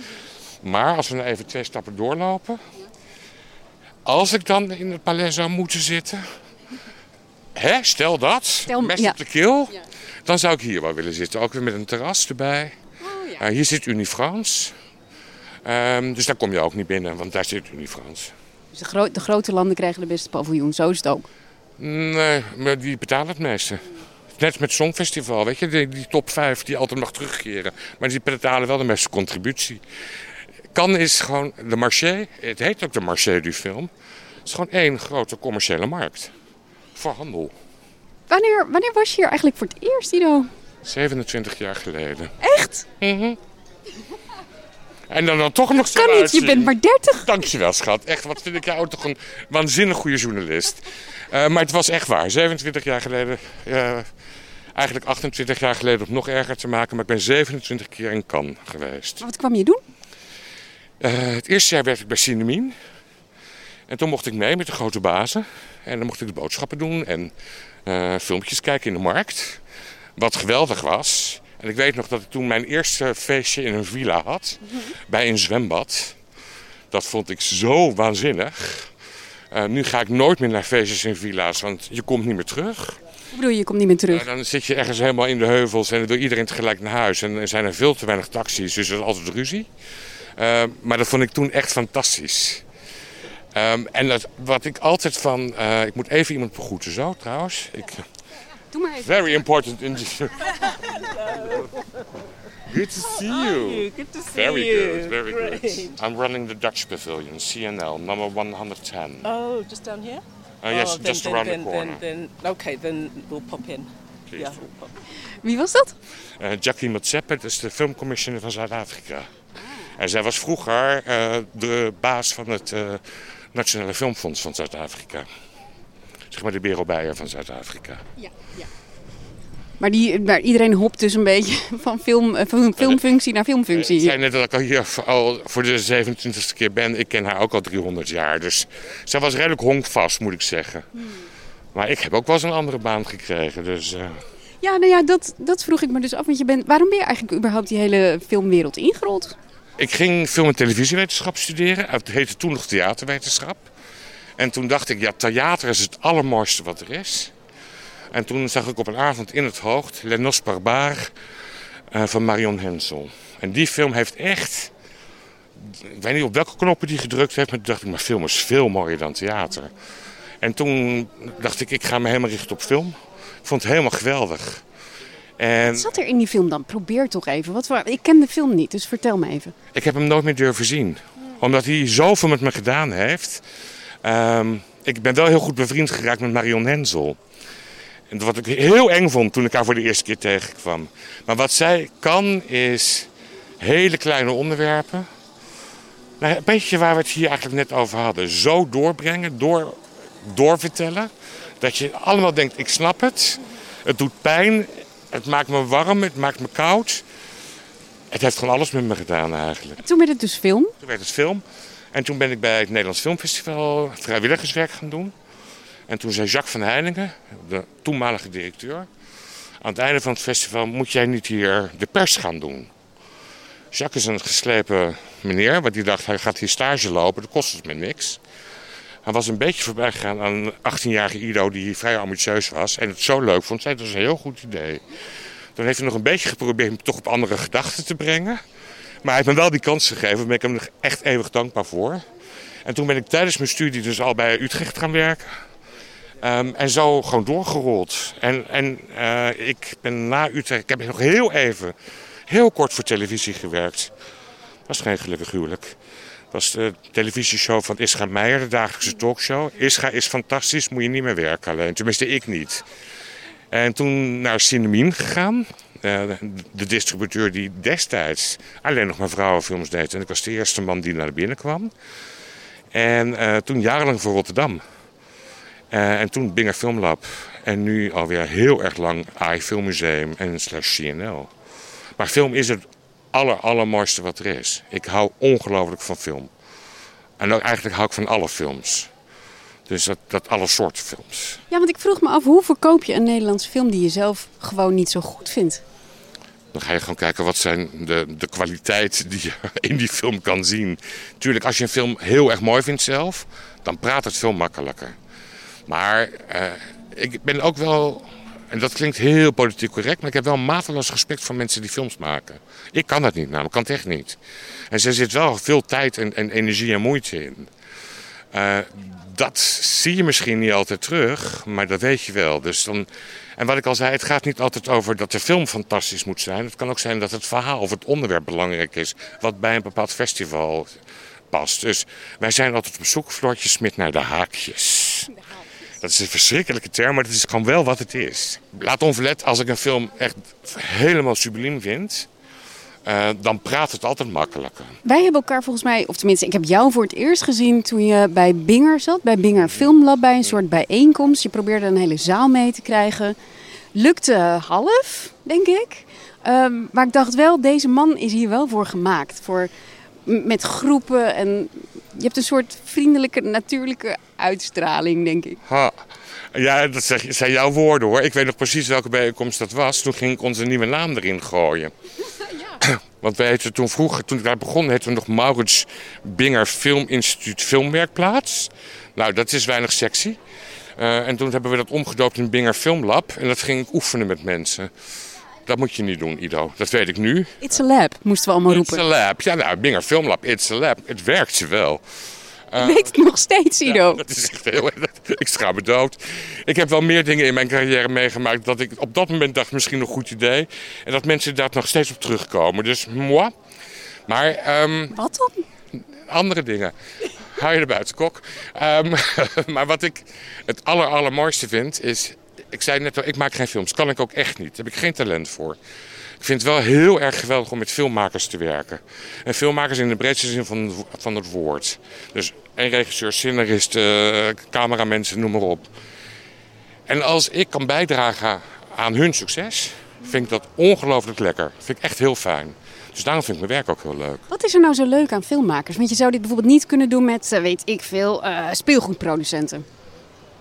Maar als we nou even twee stappen doorlopen. Als ik dan in het paleis zou moeten zitten. Hè, stel dat. Stel- mes ja. op de keel. Dan zou ik hier wel willen zitten. Ook weer met een terras erbij. Oh, Eh, hier zit Unifrans. Ehm dus daar kom je ook niet binnen, want daar zit Unifrans. Dus de, gro- de grote landen krijgen de beste paviljoen. Zo is het ook. Nee, maar die betalen het meeste. Net met het Songfestival, weet je, die, die top 5 die altijd mag terugkeren. Maar die betalen wel de meeste contributie. Kan is gewoon de marché, het heet ook de marché du film. Het is gewoon één grote commerciële markt. Voor handel. Wanneer, wanneer was je hier eigenlijk voor het eerst, Ido? 27 jaar geleden. Echt? En dan, dan toch nog zo Kan niet, je bent maar 30. Dankjewel, schat. Echt, wat vind ik jou toch een waanzinnig goede journalist. Eh, maar het was echt waar. 27 jaar geleden, eh, eigenlijk 28 jaar geleden om nog erger te maken. Maar ik ben 27 keer in Cannes geweest. Wat kwam je doen? Eh, het eerste jaar werkte ik bij Cinemien. En toen mocht ik mee met de grote bazen. En dan mocht ik de boodschappen doen en filmpjes kijken in de markt. Wat geweldig was. En ik weet nog dat ik toen mijn eerste feestje in een villa had. Bij een zwembad. Dat vond ik zo waanzinnig. Eh, nu ga ik nooit meer naar feestjes in villa's, want je komt niet meer terug. Hoe bedoel je, je komt niet meer terug? Ja, dan zit je ergens helemaal in de heuvels en dan wil iedereen tegelijk naar huis. En er zijn er veel te weinig taxis, dus er is altijd ruzie. Eh, maar dat vond ik toen echt fantastisch. Ehm, en dat, wat ik altijd van... eh, ik moet even iemand begroeten, zo trouwens. Ik, Doe maar even. very important in Good to see you. Good to see Very you. good, very Great. good. I'm running the Dutch pavilion, CNL, number 110. Oh, just down here? Uh, yes, oh, then, just then, around then, the corner. Then, then, okay, then we'll pop in. Please. Yeah, we'll pop. Wie was dat? Eh, Jackie Motsepe, dat is de filmcommissioner van Zuid-Afrika. En zij was vroeger eh, de baas van het eh, Nationale Filmfonds van Zuid-Afrika. Zeg maar de Bero Beijer van Zuid-Afrika. Maar, die, maar iedereen hopt dus een beetje van film, eh, van filmfunctie naar Ik filmfunctie. zei net dat ik al hier voor- al voor de 27e keer ben. Ik ken haar ook al 300 jaar. Dus zij was redelijk honkvast, moet ik zeggen. Maar ik heb ook wel eens een andere baan gekregen. Dus, eh, Ja, nou ja, dat, dat vroeg ik me dus af. Want je bent, waarom ben je eigenlijk überhaupt die hele filmwereld ingerold? Ik ging film- en televisiewetenschap studeren. Het heette toen nog theaterwetenschap. En toen dacht ik, ja, theater is het allermooiste wat er is. En toen zag ik op een avond in het hoofd Les Noces Barbares eh, van Marion Hensel. En die film heeft echt... Ik weet niet op welke knoppen die gedrukt heeft, maar toen dacht ik, maar film is veel mooier dan theater. En toen dacht ik, ik ga me helemaal richten op film. Ik vond het helemaal geweldig. En Wat zat er in die film dan? Probeer toch even. Wat, voor- ik ken de film niet, dus vertel me even. Ik heb hem nooit meer durven zien. Omdat hij zoveel met me gedaan heeft. Ehm, ik ben wel heel goed bevriend geraakt met Marion Hensel. En wat ik heel eng vond toen ik haar voor de eerste keer tegenkwam. Maar wat zij kan is hele kleine onderwerpen. Nou, een beetje waar we het hier eigenlijk net over hadden. Zo doorbrengen, door, doorvertellen. Dat je allemaal denkt, ik snap het. Het doet pijn. Het maakt me warm, het maakt me koud. Het heeft gewoon alles met me gedaan eigenlijk. Toen werd het dus film. Toen werd het film. En toen ben ik bij het Nederlands Filmfestival vrijwilligerswerk gaan doen. En toen zei Jacques van Heiningen, de toenmalige directeur... aan het einde van het festival moet jij niet hier de pers gaan doen. Jacques is een geslepen meneer, want die dacht hij gaat hier stage lopen, dat kost het me niks. Hij was een beetje voorbij gegaan aan een 18-jarige Ido die vrij ambitieus was en het zo leuk vond. Zei, dat is een heel goed idee. Toen heeft hij nog een beetje geprobeerd me toch op andere gedachten te brengen. Maar hij heeft me wel die kans gegeven, daar ben ik hem echt eeuwig dankbaar voor. En toen ben ik tijdens mijn studie dus al bij Utrecht gaan werken. Ehm, en zo gewoon doorgerold. En, en eh, ik ben na Utrecht, ik heb nog heel even, heel kort voor televisie gewerkt. Was geen gelukkig huwelijk. Was de televisieshow van Ischa Meijer, de dagelijkse talkshow. Ischa is fantastisch, moet je niet meer werken alleen. Tenminste, ik niet. En toen naar Cinemien gegaan. Eh, de distributeur die destijds alleen nog maar vrouwenfilms deed. En ik was de eerste man die naar binnen kwam. En eh, toen jarenlang voor Rotterdam. Eh, en toen Binger Filmlab. En nu alweer heel erg lang AI Filmmuseum en slash CNL. Maar film is het aller, allermooiste wat er is. Ik hou ongelooflijk van film. En ook eigenlijk hou ik van alle films. Dus dat, dat alle soorten films. Ja, want ik vroeg me af, hoe verkoop je een Nederlandse film die je zelf gewoon niet zo goed vindt? Dan ga je gewoon kijken wat zijn de, de kwaliteit die je in die film kan zien. Tuurlijk, als je een film heel erg mooi vindt zelf, dan praat het veel makkelijker. Maar uh, ik ben ook wel, en dat klinkt heel politiek correct, maar ik heb wel mateloos respect voor mensen die films maken. Ik kan dat niet, namelijk, kan het echt niet. En er zit wel veel tijd en, en energie en moeite in. Uh, dat zie je misschien niet altijd terug, maar dat weet je wel. Dus dan, en wat ik al zei, het gaat niet altijd over dat de film fantastisch moet zijn. Het kan ook zijn dat het verhaal of het onderwerp belangrijk is, wat bij een bepaald festival past. Dus wij zijn altijd op zoek, Floortje Smit, naar de haakjes. Dat is een verschrikkelijke term, maar het is gewoon wel wat het is. Laat onverlet, als ik een film echt helemaal subliem vind, uh, dan praat het altijd makkelijker. Wij hebben elkaar volgens mij, of tenminste, ik heb jou voor het eerst gezien toen je bij Binger zat, bij Binger Filmlab, bij een soort bijeenkomst. Je probeerde een hele zaal mee te krijgen. Lukte half, denk ik. Um, maar ik dacht wel, deze man is hier wel voor gemaakt. Voor, met groepen en je hebt een soort vriendelijke, natuurlijke uitstraling, denk ik. Ha. Ja, dat zijn jouw woorden hoor. Ik weet nog precies welke bijeenkomst dat was. Toen ging ik onze nieuwe naam erin gooien. Want wij heten toen vroeger, toen ik daar begon, heten we nog Maurits Binger Filminstituut Filmwerkplaats. Nou, dat is weinig sexy. Uh, en toen hebben we dat omgedoopt in Binger Filmlab. En dat ging ik oefenen met mensen. Dat moet je niet doen, Ido. Dat weet ik nu. It's a lab, moesten we allemaal roepen. It's a lab. Ja, nou, Binger Filmlab, it's a lab. Het werkt wel. Uh, weet het nog steeds, Ido. Ja, dat is echt heel... ik schaam me dood. Ik heb wel meer dingen in mijn carrière meegemaakt... dat ik op dat moment dacht, misschien een goed idee. En dat mensen daar nog steeds op terugkomen. Dus, moi. Maar... Um, wat dan? Andere dingen. Hou je er buiten, kok. Um, maar wat ik het aller, allermooiste vind, is... Ik zei net al, ik maak geen films. Kan ik ook echt niet. Daar heb ik geen talent voor. Ik vind het wel heel erg geweldig om met filmmakers te werken. En filmmakers in de breedste zin van, van het woord. Dus een regisseur, scenarist, uh, cameramensen, noem maar op. En als ik kan bijdragen aan hun succes, vind ik dat ongelooflijk lekker. Vind ik echt heel fijn. Dus daarom vind ik mijn werk ook heel leuk. Wat is er nou zo leuk aan filmmakers? Want je zou dit bijvoorbeeld niet kunnen doen met, uh, weet ik veel, uh, speelgoedproducenten.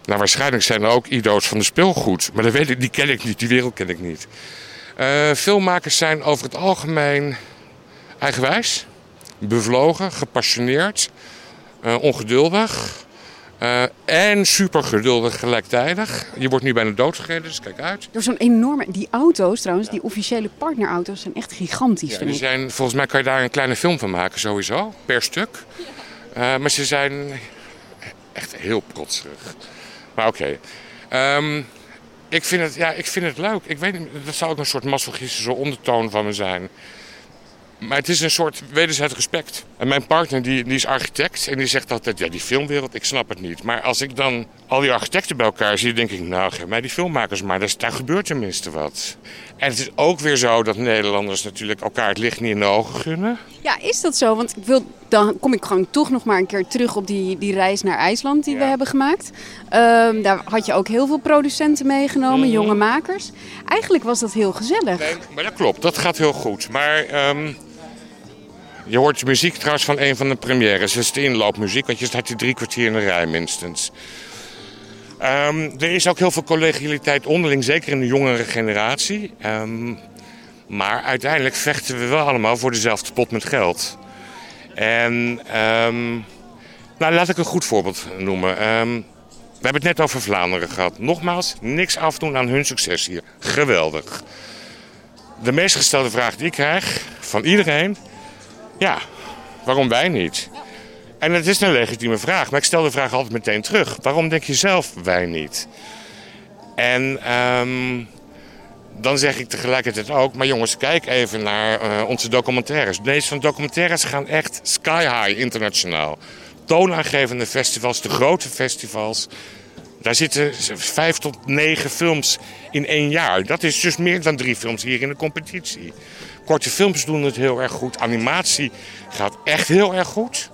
Nou, waarschijnlijk zijn er ook ido's van de speelgoed. Maar dat weet ik, die ken ik niet, die wereld ken ik niet. Uh, filmmakers zijn over het algemeen eigenwijs, bevlogen, gepassioneerd, uh, ongeduldig uh, en supergeduldig gelijktijdig. Je wordt nu bijna doodgereden, dus kijk uit. Door zo'n enorme... Die auto's trouwens, die officiële partnerauto's zijn echt gigantisch. Ja, die zijn, volgens mij kan je daar een kleine film van maken sowieso, per stuk. maar ze zijn echt heel protserig. Maar oké. Um, ik vind het, ja, ik vind het leuk. Ik weet dat zou ook een soort masochistische ondertoon van me zijn. Maar het is een soort wederzijds respect. En mijn partner die, die is architect en die zegt altijd, ja die filmwereld, ik snap het niet. Maar als ik dan al die architecten bij elkaar zie, denk ik, nou geef mij die filmmakers maar, daar gebeurt tenminste wat. En het is ook weer zo dat Nederlanders natuurlijk elkaar het licht niet in de ogen gunnen. Ja, is dat zo? Want ik wil, dan kom ik gewoon toch nog maar een keer terug op die, die reis naar IJsland die ja. we hebben gemaakt. Um, daar had je ook heel veel producenten meegenomen, mm. jonge makers. Eigenlijk was dat heel gezellig. Nee, maar dat klopt, dat gaat heel goed. Maar... Um... Je hoort muziek trouwens van een van de premières. Het is de inloopmuziek, want je staat hier drie kwartier in de rij minstens. Um, er is ook heel veel collegialiteit onderling, zeker in de jongere generatie. Um, maar uiteindelijk vechten we wel allemaal voor dezelfde pot met geld. En um, nou, laat ik een goed voorbeeld noemen. we hebben het net over Vlaanderen gehad. Nogmaals, niks afdoen aan hun succes hier. Geweldig. De meest gestelde vraag die ik krijg van iedereen ja, waarom wij niet? En het is een legitieme vraag, maar ik stel de vraag altijd meteen terug. Waarom denk je zelf wij niet? En um, dan zeg ik tegelijkertijd ook, maar jongens, kijk even naar uh, onze documentaires. Deze van documentaires gaan echt sky high internationaal. Toonaangevende festivals, de grote festivals. Daar zitten vijf tot negen films in één jaar. Dat is dus meer dan drie films hier in de competitie. Korte films doen het heel erg goed. Animatie gaat echt heel erg goed.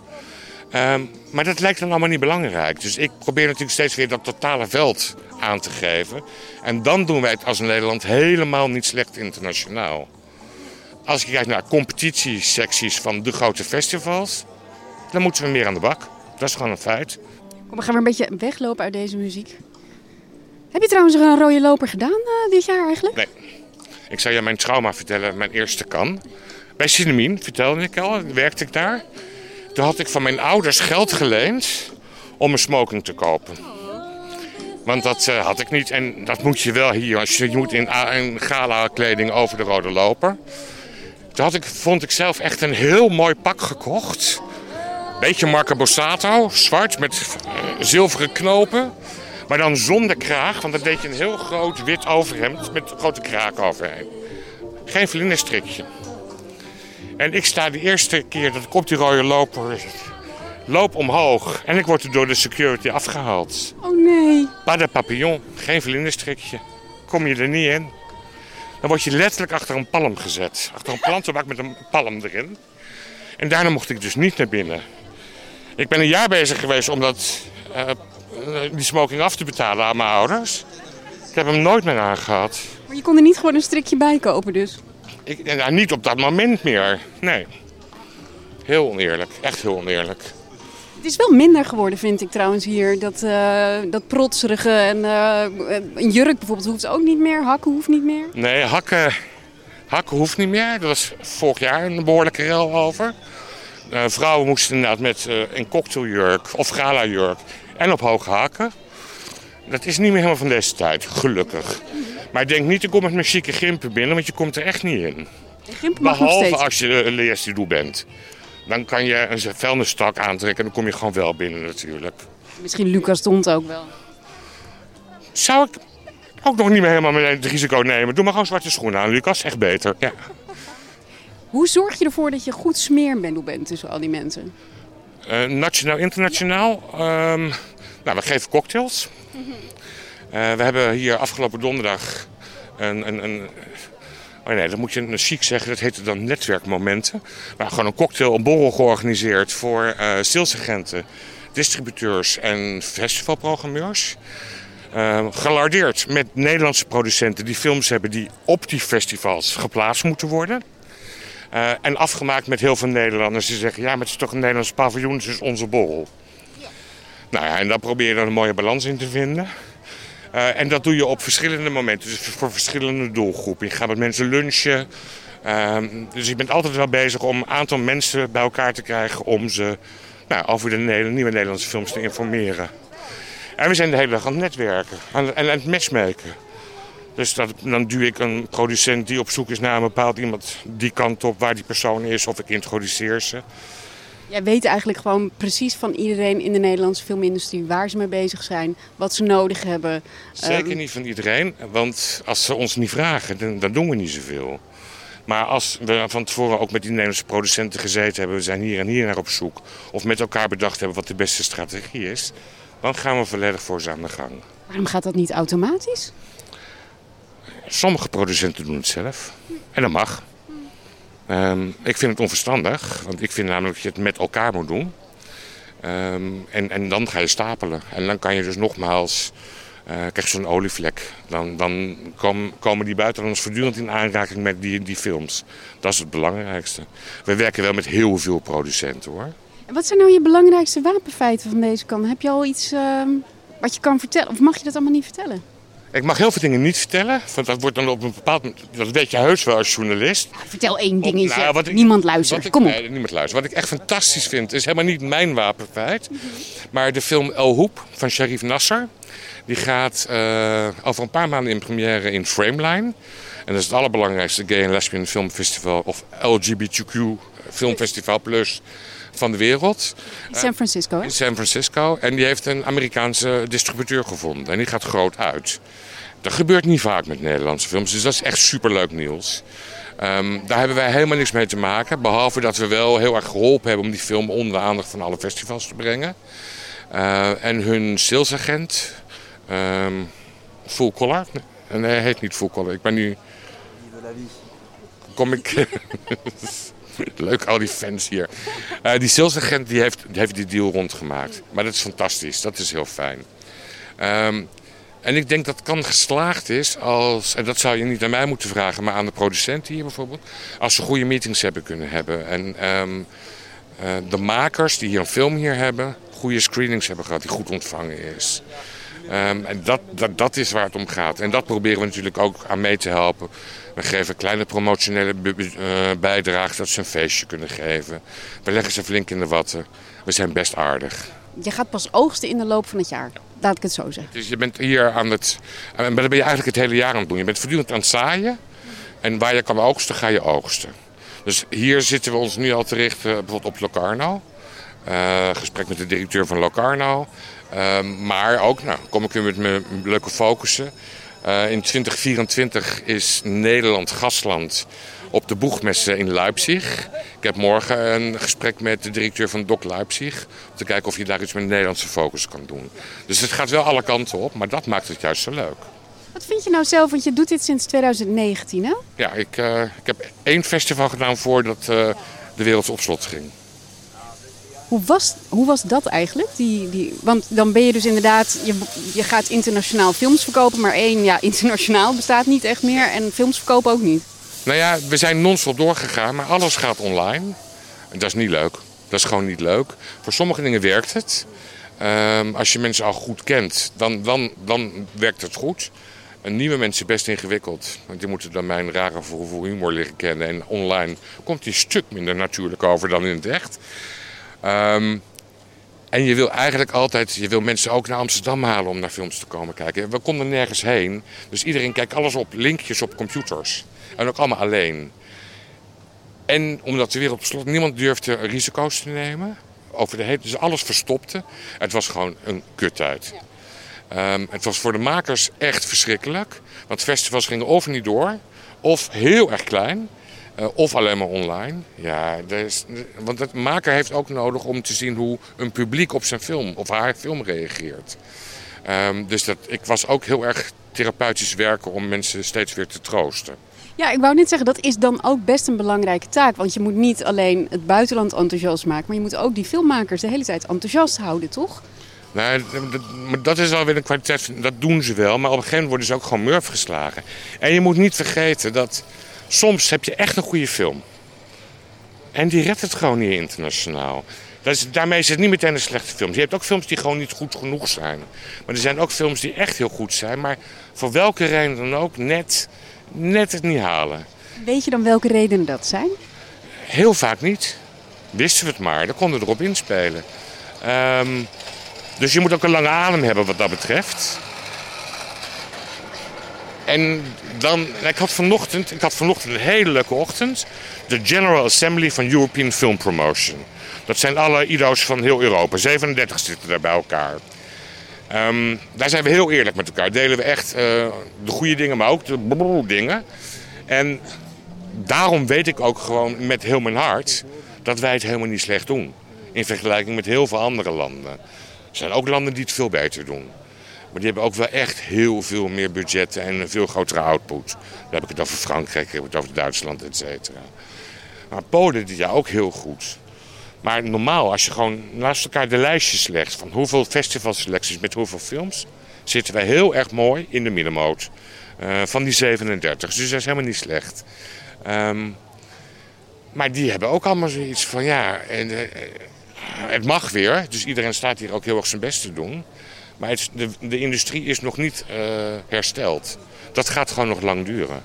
Ehm, maar dat lijkt dan allemaal niet belangrijk. Dus ik probeer natuurlijk steeds weer dat totale veld aan te geven. En dan doen wij het als Nederland helemaal niet slecht internationaal. Als je kijkt naar competitiesecties van de grote festivals, dan moeten we meer aan de bak. Dat is gewoon een feit. Kom, we gaan weer een beetje weglopen uit deze muziek. Heb je trouwens een rode loper gedaan uh, dit jaar eigenlijk? Nee. Ik zou je mijn trauma vertellen, mijn eerste kan. Bij Cinemien, vertelde ik al, werkte ik daar. Toen had ik van mijn ouders geld geleend om een smoking te kopen. Want dat uh, had ik niet en dat moet je wel hier. Als je, moet in, in gala kleding over de rode loper. Toen had ik, vond ik zelf echt een heel mooi pak gekocht. Beetje Marco Borsato, zwart met uh, zilveren knopen. Maar dan zonder kraag, want dan deed je een heel groot wit overhemd met grote kraak overheen. Geen vlinderstrikje. En ik sta de eerste keer dat ik op die rode loper loop omhoog. En ik word er door de security afgehaald. Oh nee. Pas de papillon, geen vlinderstrikje. Kom je er niet in. Dan word je letterlijk achter een palm gezet. Achter een plantenbak met een palm erin. En daarna mocht ik dus niet naar binnen. Ik ben een jaar bezig geweest om dat, uh, die smoking af te betalen aan mijn ouders. Ik heb hem nooit meer aangehad. Maar je kon er niet gewoon een strikje bij kopen dus? Ik, nou, niet op dat moment meer, nee. Heel oneerlijk, echt heel oneerlijk. Het is wel minder geworden, vind ik trouwens hier. Dat, uh, dat protserige en uh, een jurk bijvoorbeeld hoeft ook niet meer. Hakken hoeft niet meer. Nee, hakken, hakken hoeft niet meer. Dat was vorig jaar een behoorlijke rel over. Uh, vrouwen moesten inderdaad met een cocktailjurk of gala-jurk en op hoge hakken. Dat is niet meer helemaal van deze tijd, gelukkig. Maar ik denk niet, ik kom met mijn chique grimpen binnen, want je komt er echt niet in. Behalve als je een leerstudio bent. Dan kan je een vuilnisstak aantrekken en dan kom je gewoon wel binnen natuurlijk. Misschien Lucas stond ook wel. Zou ik ook nog niet meer helemaal het risico nemen. Doe maar gewoon zwarte schoenen aan, Lucas. Echt beter, ja. Hoe zorg je ervoor dat je goed smeerbendel bent tussen al die mensen? Uh, nationaal, internationaal. Um, nou, we geven cocktails. Mm -hmm. Uh, we hebben hier afgelopen donderdag een, een, een Oh nee, dat moet je een chic zeggen. Dat heette dan netwerkmomenten. Maar gewoon een cocktail, een borrel georganiseerd voor uh, salesagenten, distributeurs en festivalprogrammeurs. Uh, gelardeerd met Nederlandse producenten die films hebben die op die festivals geplaatst moeten worden. Uh, en afgemaakt met heel veel Nederlanders die zeggen: ja, maar het is toch een Nederlands paviljoen, dus onze borrel. Ja. Nou ja, en daar probeer je dan een mooie balans in te vinden. Uh, en dat doe je op verschillende momenten, dus voor verschillende doelgroepen. Je gaat met mensen lunchen. Uh, dus je bent altijd wel bezig om een aantal mensen bij elkaar te krijgen om ze nou, over de nieuwe Nederlandse films te informeren. En we zijn de hele dag aan het netwerken en aan het matchmaken. Dus dat, dan duw ik een producent die op zoek is naar een bepaald iemand die kant op waar die persoon is of ik introduceer ze. Jij weet eigenlijk gewoon precies van iedereen in de Nederlandse filmindustrie waar ze mee bezig zijn, wat ze nodig hebben. Zeker um... niet van iedereen, want als ze ons niet vragen, dan, dan, doen we niet zoveel. Maar als we van tevoren ook met die Nederlandse producenten gezeten hebben, we zijn hier en hier naar op zoek, of met elkaar bedacht hebben wat de beste strategie is, dan gaan we volledig voor ze aan de gang. Waarom gaat dat niet automatisch? Sommige producenten doen het zelf. En dat mag. Um, ik vind het onverstandig, want ik vind namelijk dat je het met elkaar moet doen. Um, en, en dan ga je stapelen. En dan kan je dus nogmaals, uh, krijg je zo'n olievlek. Dan, dan kom, komen die buitenlanders voortdurend in aanraking met die, die films. Dat is het belangrijkste. We werken wel met heel veel producenten hoor. Wat zijn nou je belangrijkste wapenfeiten van deze kant? Heb je al iets uh, wat je kan vertellen? Of mag je dat allemaal niet vertellen? Ik mag heel veel dingen niet vertellen, want dat wordt dan op een bepaald moment, dat weet je heus wel als journalist. Vertel één dingetje, nou, wat ik, niemand luistert, ik, kom op. Nee, niemand luistert. Wat ik echt fantastisch vind, is helemaal niet mijn wapenfeit, mm -hmm. maar de film El Hoep van Sharif Nasser. Die gaat uh, over een paar maanden in première in Frameline. En dat is het allerbelangrijkste gay en lesbian filmfestival, of LGBTQ filmfestival plus van de wereld. In San Francisco, hè? In San Francisco. En die heeft een Amerikaanse distributeur gevonden. En die gaat groot uit. Dat gebeurt niet vaak met Nederlandse films, dus dat is echt superleuk nieuws. Um, daar hebben wij helemaal niks mee te maken. Behalve dat we wel heel erg geholpen hebben om die film onder de aandacht van alle festivals te brengen. Uh, en hun salesagent Ehm full color? Nee, hij heet niet full color. Ik ben nu... Kom ik... Leuk, al die fans hier. Eh, die salesagent die heeft, die heeft die deal rondgemaakt. Maar dat is fantastisch. Dat is heel fijn. Ehm, en ik denk dat kan geslaagd is als, en dat zou je niet aan mij moeten vragen, maar aan de producenten hier bijvoorbeeld, als ze goede meetings hebben kunnen hebben. En ehm, eh, de makers die hier een film hier hebben, goede screenings hebben gehad, die goed ontvangen is. Ehm, en dat, dat, dat is waar het om gaat. En dat proberen we natuurlijk ook aan mee te helpen. We geven kleine promotionele eh, bijdragen dat ze een feestje kunnen geven. We leggen ze flink in de watten. We zijn best aardig. Je gaat pas oogsten in de loop van het jaar. Laat ik het zo zeggen. Dus je bent hier aan het. En dat ben je eigenlijk het hele jaar aan het doen. Je bent voortdurend aan het zaaien. En waar je kan oogsten, ga je oogsten. Dus hier zitten we ons nu al te richten bijvoorbeeld op Locarno. Eh, gesprek met de directeur van Locarno. Ehm, maar ook, nou, kom ik weer met mijn leuke focussen. Eh, in 2024 is Nederland gastland op de boegmessen in Leipzig. Ik heb morgen een gesprek met de directeur van DOC Leipzig. Om te kijken of je daar iets met Nederlandse focus kan doen. Dus het gaat wel alle kanten op, maar dat maakt het juist zo leuk. Wat vind je nou zelf? Want je doet dit sinds 2019, hè? Ja, ik, eh, ik heb één festival gedaan voordat de wereld op slot ging. Hoe was, hoe was dat eigenlijk? Die, die, want dan ben je dus inderdaad, je, je gaat internationaal films verkopen, maar één, ja, internationaal bestaat niet echt meer en films verkopen ook niet. Nou ja, we zijn non-stop doorgegaan, maar alles gaat online. En dat is niet leuk. Dat is gewoon niet leuk. Voor sommige dingen werkt het. Ehm, als je mensen al goed kent, dan, dan, dan werkt het goed. En nieuwe mensen best ingewikkeld. Want die moeten dan mijn rare voor humor leren kennen. En online komt die stuk minder natuurlijk over dan in het echt. Ehm, en je wil eigenlijk altijd, je wil mensen ook naar Amsterdam halen om naar films te komen kijken. We konden nergens heen. Dus iedereen kijkt alles op linkjes op computers. En ook allemaal alleen. En omdat de wereld op slot, niemand durfde risico's te nemen. Over de hele, dus alles verstopte. Het was gewoon een kuttijd. Ehm, het was voor de makers echt verschrikkelijk. Want festivals gingen of niet door, of heel erg klein, eh, of alleen maar online. Ja, is, want het maker heeft ook nodig om te zien hoe een publiek op zijn film of haar film reageert. Ehm, dus dat, ik was ook heel erg therapeutisch werken om mensen steeds weer te troosten. Ja, ik wou net zeggen, dat is dan ook best een belangrijke taak. Want je moet niet alleen het buitenland enthousiast maken, maar je moet ook die filmmakers de hele tijd enthousiast houden, toch? Nou, dat, maar dat is alweer een kwaliteit. Dat doen ze wel, maar op een gegeven moment worden ze ook gewoon murf geslagen. En je moet niet vergeten dat soms heb je echt een goede film. En die redt het gewoon niet internationaal. Dat is, daarmee is het niet meteen een slechte film. Je hebt ook films die gewoon niet goed genoeg zijn. Maar er zijn ook films die echt heel goed zijn, maar voor welke reden dan ook net, net het niet halen. Weet je dan welke redenen dat zijn? Heel vaak niet. Wisten we het maar, dan konden we erop inspelen. Ehm, dus je moet ook een lange adem hebben wat dat betreft. En dan, ik had vanochtend, ik had vanochtend een hele leuke ochtend. De General Assembly van European Film Promotion. Dat zijn alle IDO's van heel Europa. 37 zitten daar bij elkaar. Ehm, daar zijn we heel eerlijk met elkaar. Delen we echt eh, de goede dingen, maar ook de dingen. En daarom weet ik ook gewoon met heel mijn hart dat wij het helemaal niet slecht doen. In vergelijking met heel veel andere landen. Er zijn ook landen die het veel beter doen. Maar die hebben ook wel echt heel veel meer budgetten en een veel grotere output. Dan heb ik het over Frankrijk, heb ik het over Duitsland, et cetera. Maar Polen doet ja ook heel goed. Maar normaal, als je gewoon naast elkaar de lijstjes legt van hoeveel festivalselecties met hoeveel films, zitten wij heel erg mooi in de middenmoot uh, van die 37. Dus dat is helemaal niet slecht. Um, maar die hebben ook allemaal zoiets van ja, en, uh, het mag weer. Dus iedereen staat hier ook heel erg zijn best te doen. Maar het, de, de, industrie is nog niet uh, hersteld. Dat gaat gewoon nog lang duren.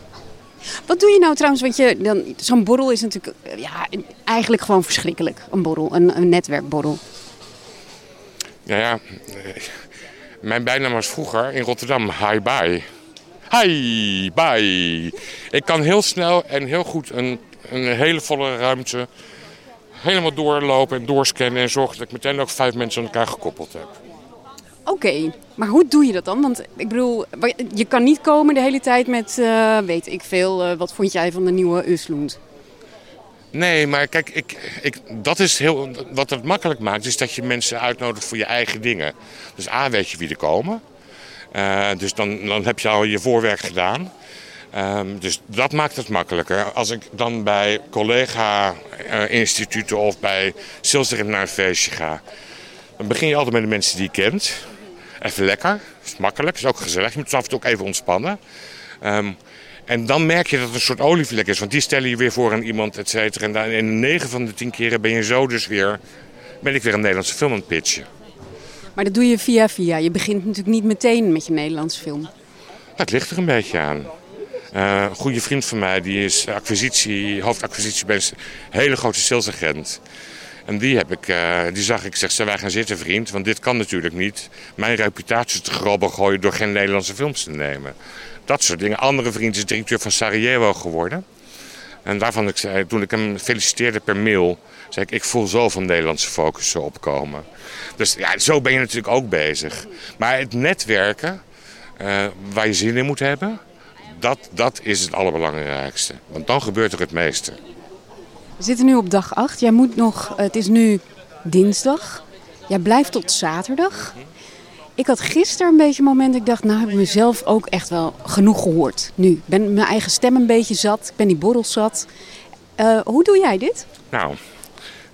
Wat doe je nou trouwens? Want je, dan, zo'n borrel is natuurlijk ja, eigenlijk gewoon verschrikkelijk. Een borrel, een, een netwerkborrel. Ja, ja. Mijn bijnaam was vroeger in Rotterdam Hi Bye. Hi Bye. Ik kan heel snel en heel goed een, een hele volle ruimte helemaal doorlopen en doorscannen en zorgen dat ik meteen ook vijf mensen aan elkaar gekoppeld heb. Oké, maar hoe doe je dat dan? Want ik bedoel, je kan niet komen de hele tijd met, uh, weet ik veel, uh, wat vond jij van de nieuwe Uslund? Nee, maar kijk, ik, ik, dat is heel, wat het makkelijk maakt, is dat je mensen uitnodigt voor je eigen dingen. Dus A, weet je wie er komen. Uh, dus dan, dan heb je al je voorwerk gedaan. Um, dus dat maakt het makkelijker. Als ik dan bij collega-instituten of bij Silsdrecht naar een feestje ga, dan begin je altijd met de mensen die je kent. Even lekker, is makkelijk, is ook gezellig. Je moet af en toe ook even ontspannen. Um, en dan merk je dat het een soort olievlek is, want die stellen je weer voor aan iemand, et cetera. En dan in 9 van de 10 keren ben je zo dus weer, ben ik weer een Nederlandse film aan het pitchen. Maar dat doe je via via. Je begint natuurlijk niet meteen met je Nederlandse film. Dat ligt er een beetje aan. Uh, een goede vriend van mij, die is acquisitie, hoofdacquisitie bij een hele grote salesagent. En die, heb ik, uh, die zag ik, zeg, wij gaan zitten vriend, want dit kan natuurlijk niet. Mijn reputatie te grabbel gooien door geen Nederlandse films te nemen. Dat soort dingen. Andere vriend is directeur van Sarajevo geworden. En daarvan, ik zei, toen ik hem feliciteerde per mail, zei ik, ik voel zo van Nederlandse focus opkomen. Dus ja, zo ben je natuurlijk ook bezig. Maar het netwerken, uh, waar je zin in moet hebben, dat, dat is het allerbelangrijkste. Want dan gebeurt er het meeste. We zitten nu op dag 8. Jij moet nog, het is nu dinsdag. Jij blijft tot zaterdag. Ik had gisteren een beetje een moment dat ik dacht, nou heb ik mezelf ook echt wel genoeg gehoord. Nu, ik ben mijn eigen stem een beetje zat, ik ben die borrels zat. Uh, hoe doe jij dit? Nou,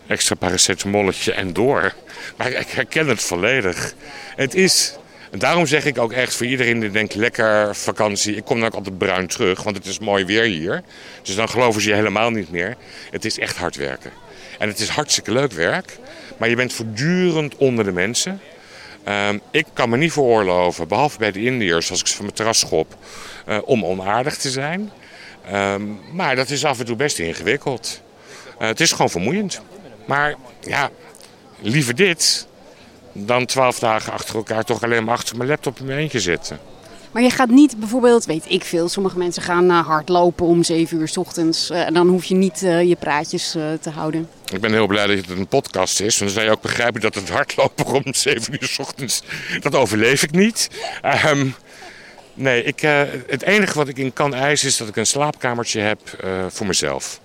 extra paracetamolletje en door. Maar ik herken het volledig. Het is, en daarom zeg ik ook echt voor iedereen die denkt lekker vakantie. Ik kom dan ook altijd bruin terug, want het is mooi weer hier. Dus dan geloven ze je helemaal niet meer. Het is echt hard werken. En het is hartstikke leuk werk. Maar je bent voortdurend onder de mensen. Um, ik kan me niet veroorloven, behalve bij de Indiërs, als ik ze van mijn terras schop, uh, om onaardig te zijn. Um, maar dat is af en toe best ingewikkeld. Uh, het is gewoon vermoeiend. Maar ja, liever dit dan twaalf dagen achter elkaar toch alleen maar achter mijn laptop in mijn eentje zitten. Maar je gaat niet bijvoorbeeld, weet ik veel, sommige mensen gaan uh, hardlopen om 7 uur s ochtends. Uh, en dan hoef je niet uh, je praatjes te houden. Ik ben heel blij dat het een podcast is. Want dan zou je ook begrijpen dat het hardlopen om 7 uur s ochtends, dat overleef ik niet. Um, nee, ik, het enige wat ik in kan eisen is dat ik een slaapkamertje heb voor mezelf.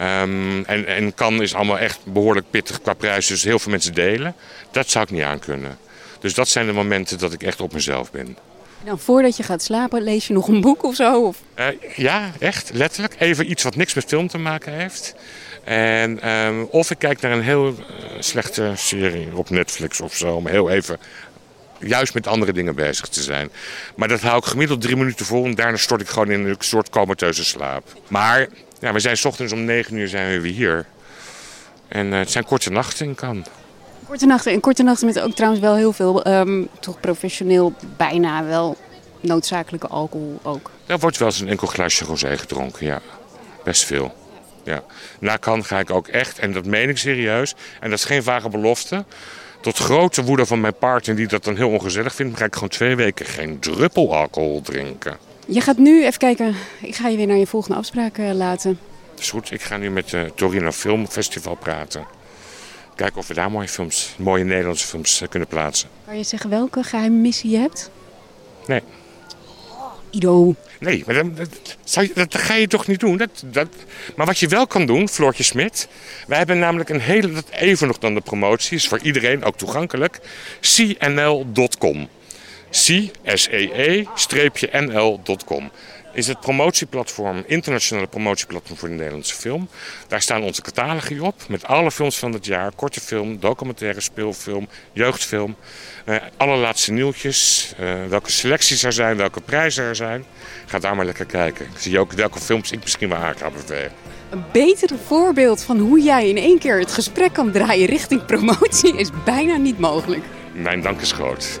Um, en, en kan is allemaal echt behoorlijk pittig qua prijs, dus heel veel mensen delen. Dat zou ik niet aankunnen. Dus dat zijn de momenten dat ik echt op mezelf ben. Dan voordat je gaat slapen, lees je nog een boek of zo? Of? Uh, ja, echt, letterlijk. Even iets wat niks met film te maken heeft. En, um, of ik kijk naar een heel uh, slechte serie op Netflix of zo, om heel even juist met andere dingen bezig te zijn. Maar dat hou ik gemiddeld drie minuten vol en daarna stort ik gewoon in een soort comateuze slaap. Maar ja, we zijn s ochtends om negen uur zijn we weer hier. En uh, het zijn korte nachten in kan. Korte nachten. En korte nachten met ook trouwens wel heel veel, um, toch professioneel, bijna wel noodzakelijke alcohol ook. Er wordt wel eens een enkel glaasje rosé gedronken, ja. Best veel. Ja. Na kan ga ik ook echt, en dat meen ik serieus, en dat is geen vage belofte. Tot grote woede van mijn partner, die dat dan heel ongezellig vindt, ga ik gewoon twee weken geen druppel alcohol drinken. Je gaat nu, even kijken, ik ga je weer naar je volgende afspraak uh, laten. Dat is goed, ik ga nu met het Torino Film Festival praten. Kijken of we daar mooie films, mooie Nederlandse films uh, kunnen plaatsen. Kan je zeggen welke geheime missie je hebt? Nee. Ido. Nee, maar dat, dat, dat, ga je toch niet doen? Dat, dat, maar wat je wel kan doen, Floortje Smit. Wij hebben namelijk een hele, dat even nog dan de promotie, is voor iedereen ook toegankelijk. cnl.com. C-S-E-E-nl.com is het promotieplatform, internationale promotieplatform voor de Nederlandse film. Daar staan onze catalogi op met alle films van het jaar. Korte film, documentaire, speelfilm, jeugdfilm. Uh, alle laatste nieuwtjes, uh, welke selecties er zijn, welke prijzen er zijn. Ga daar maar lekker kijken. Ik zie ook welke films ik misschien wel aan ga bevelen. Een beter voorbeeld van hoe jij in één keer het gesprek kan draaien richting promotie is bijna niet mogelijk. Mijn dank is groot.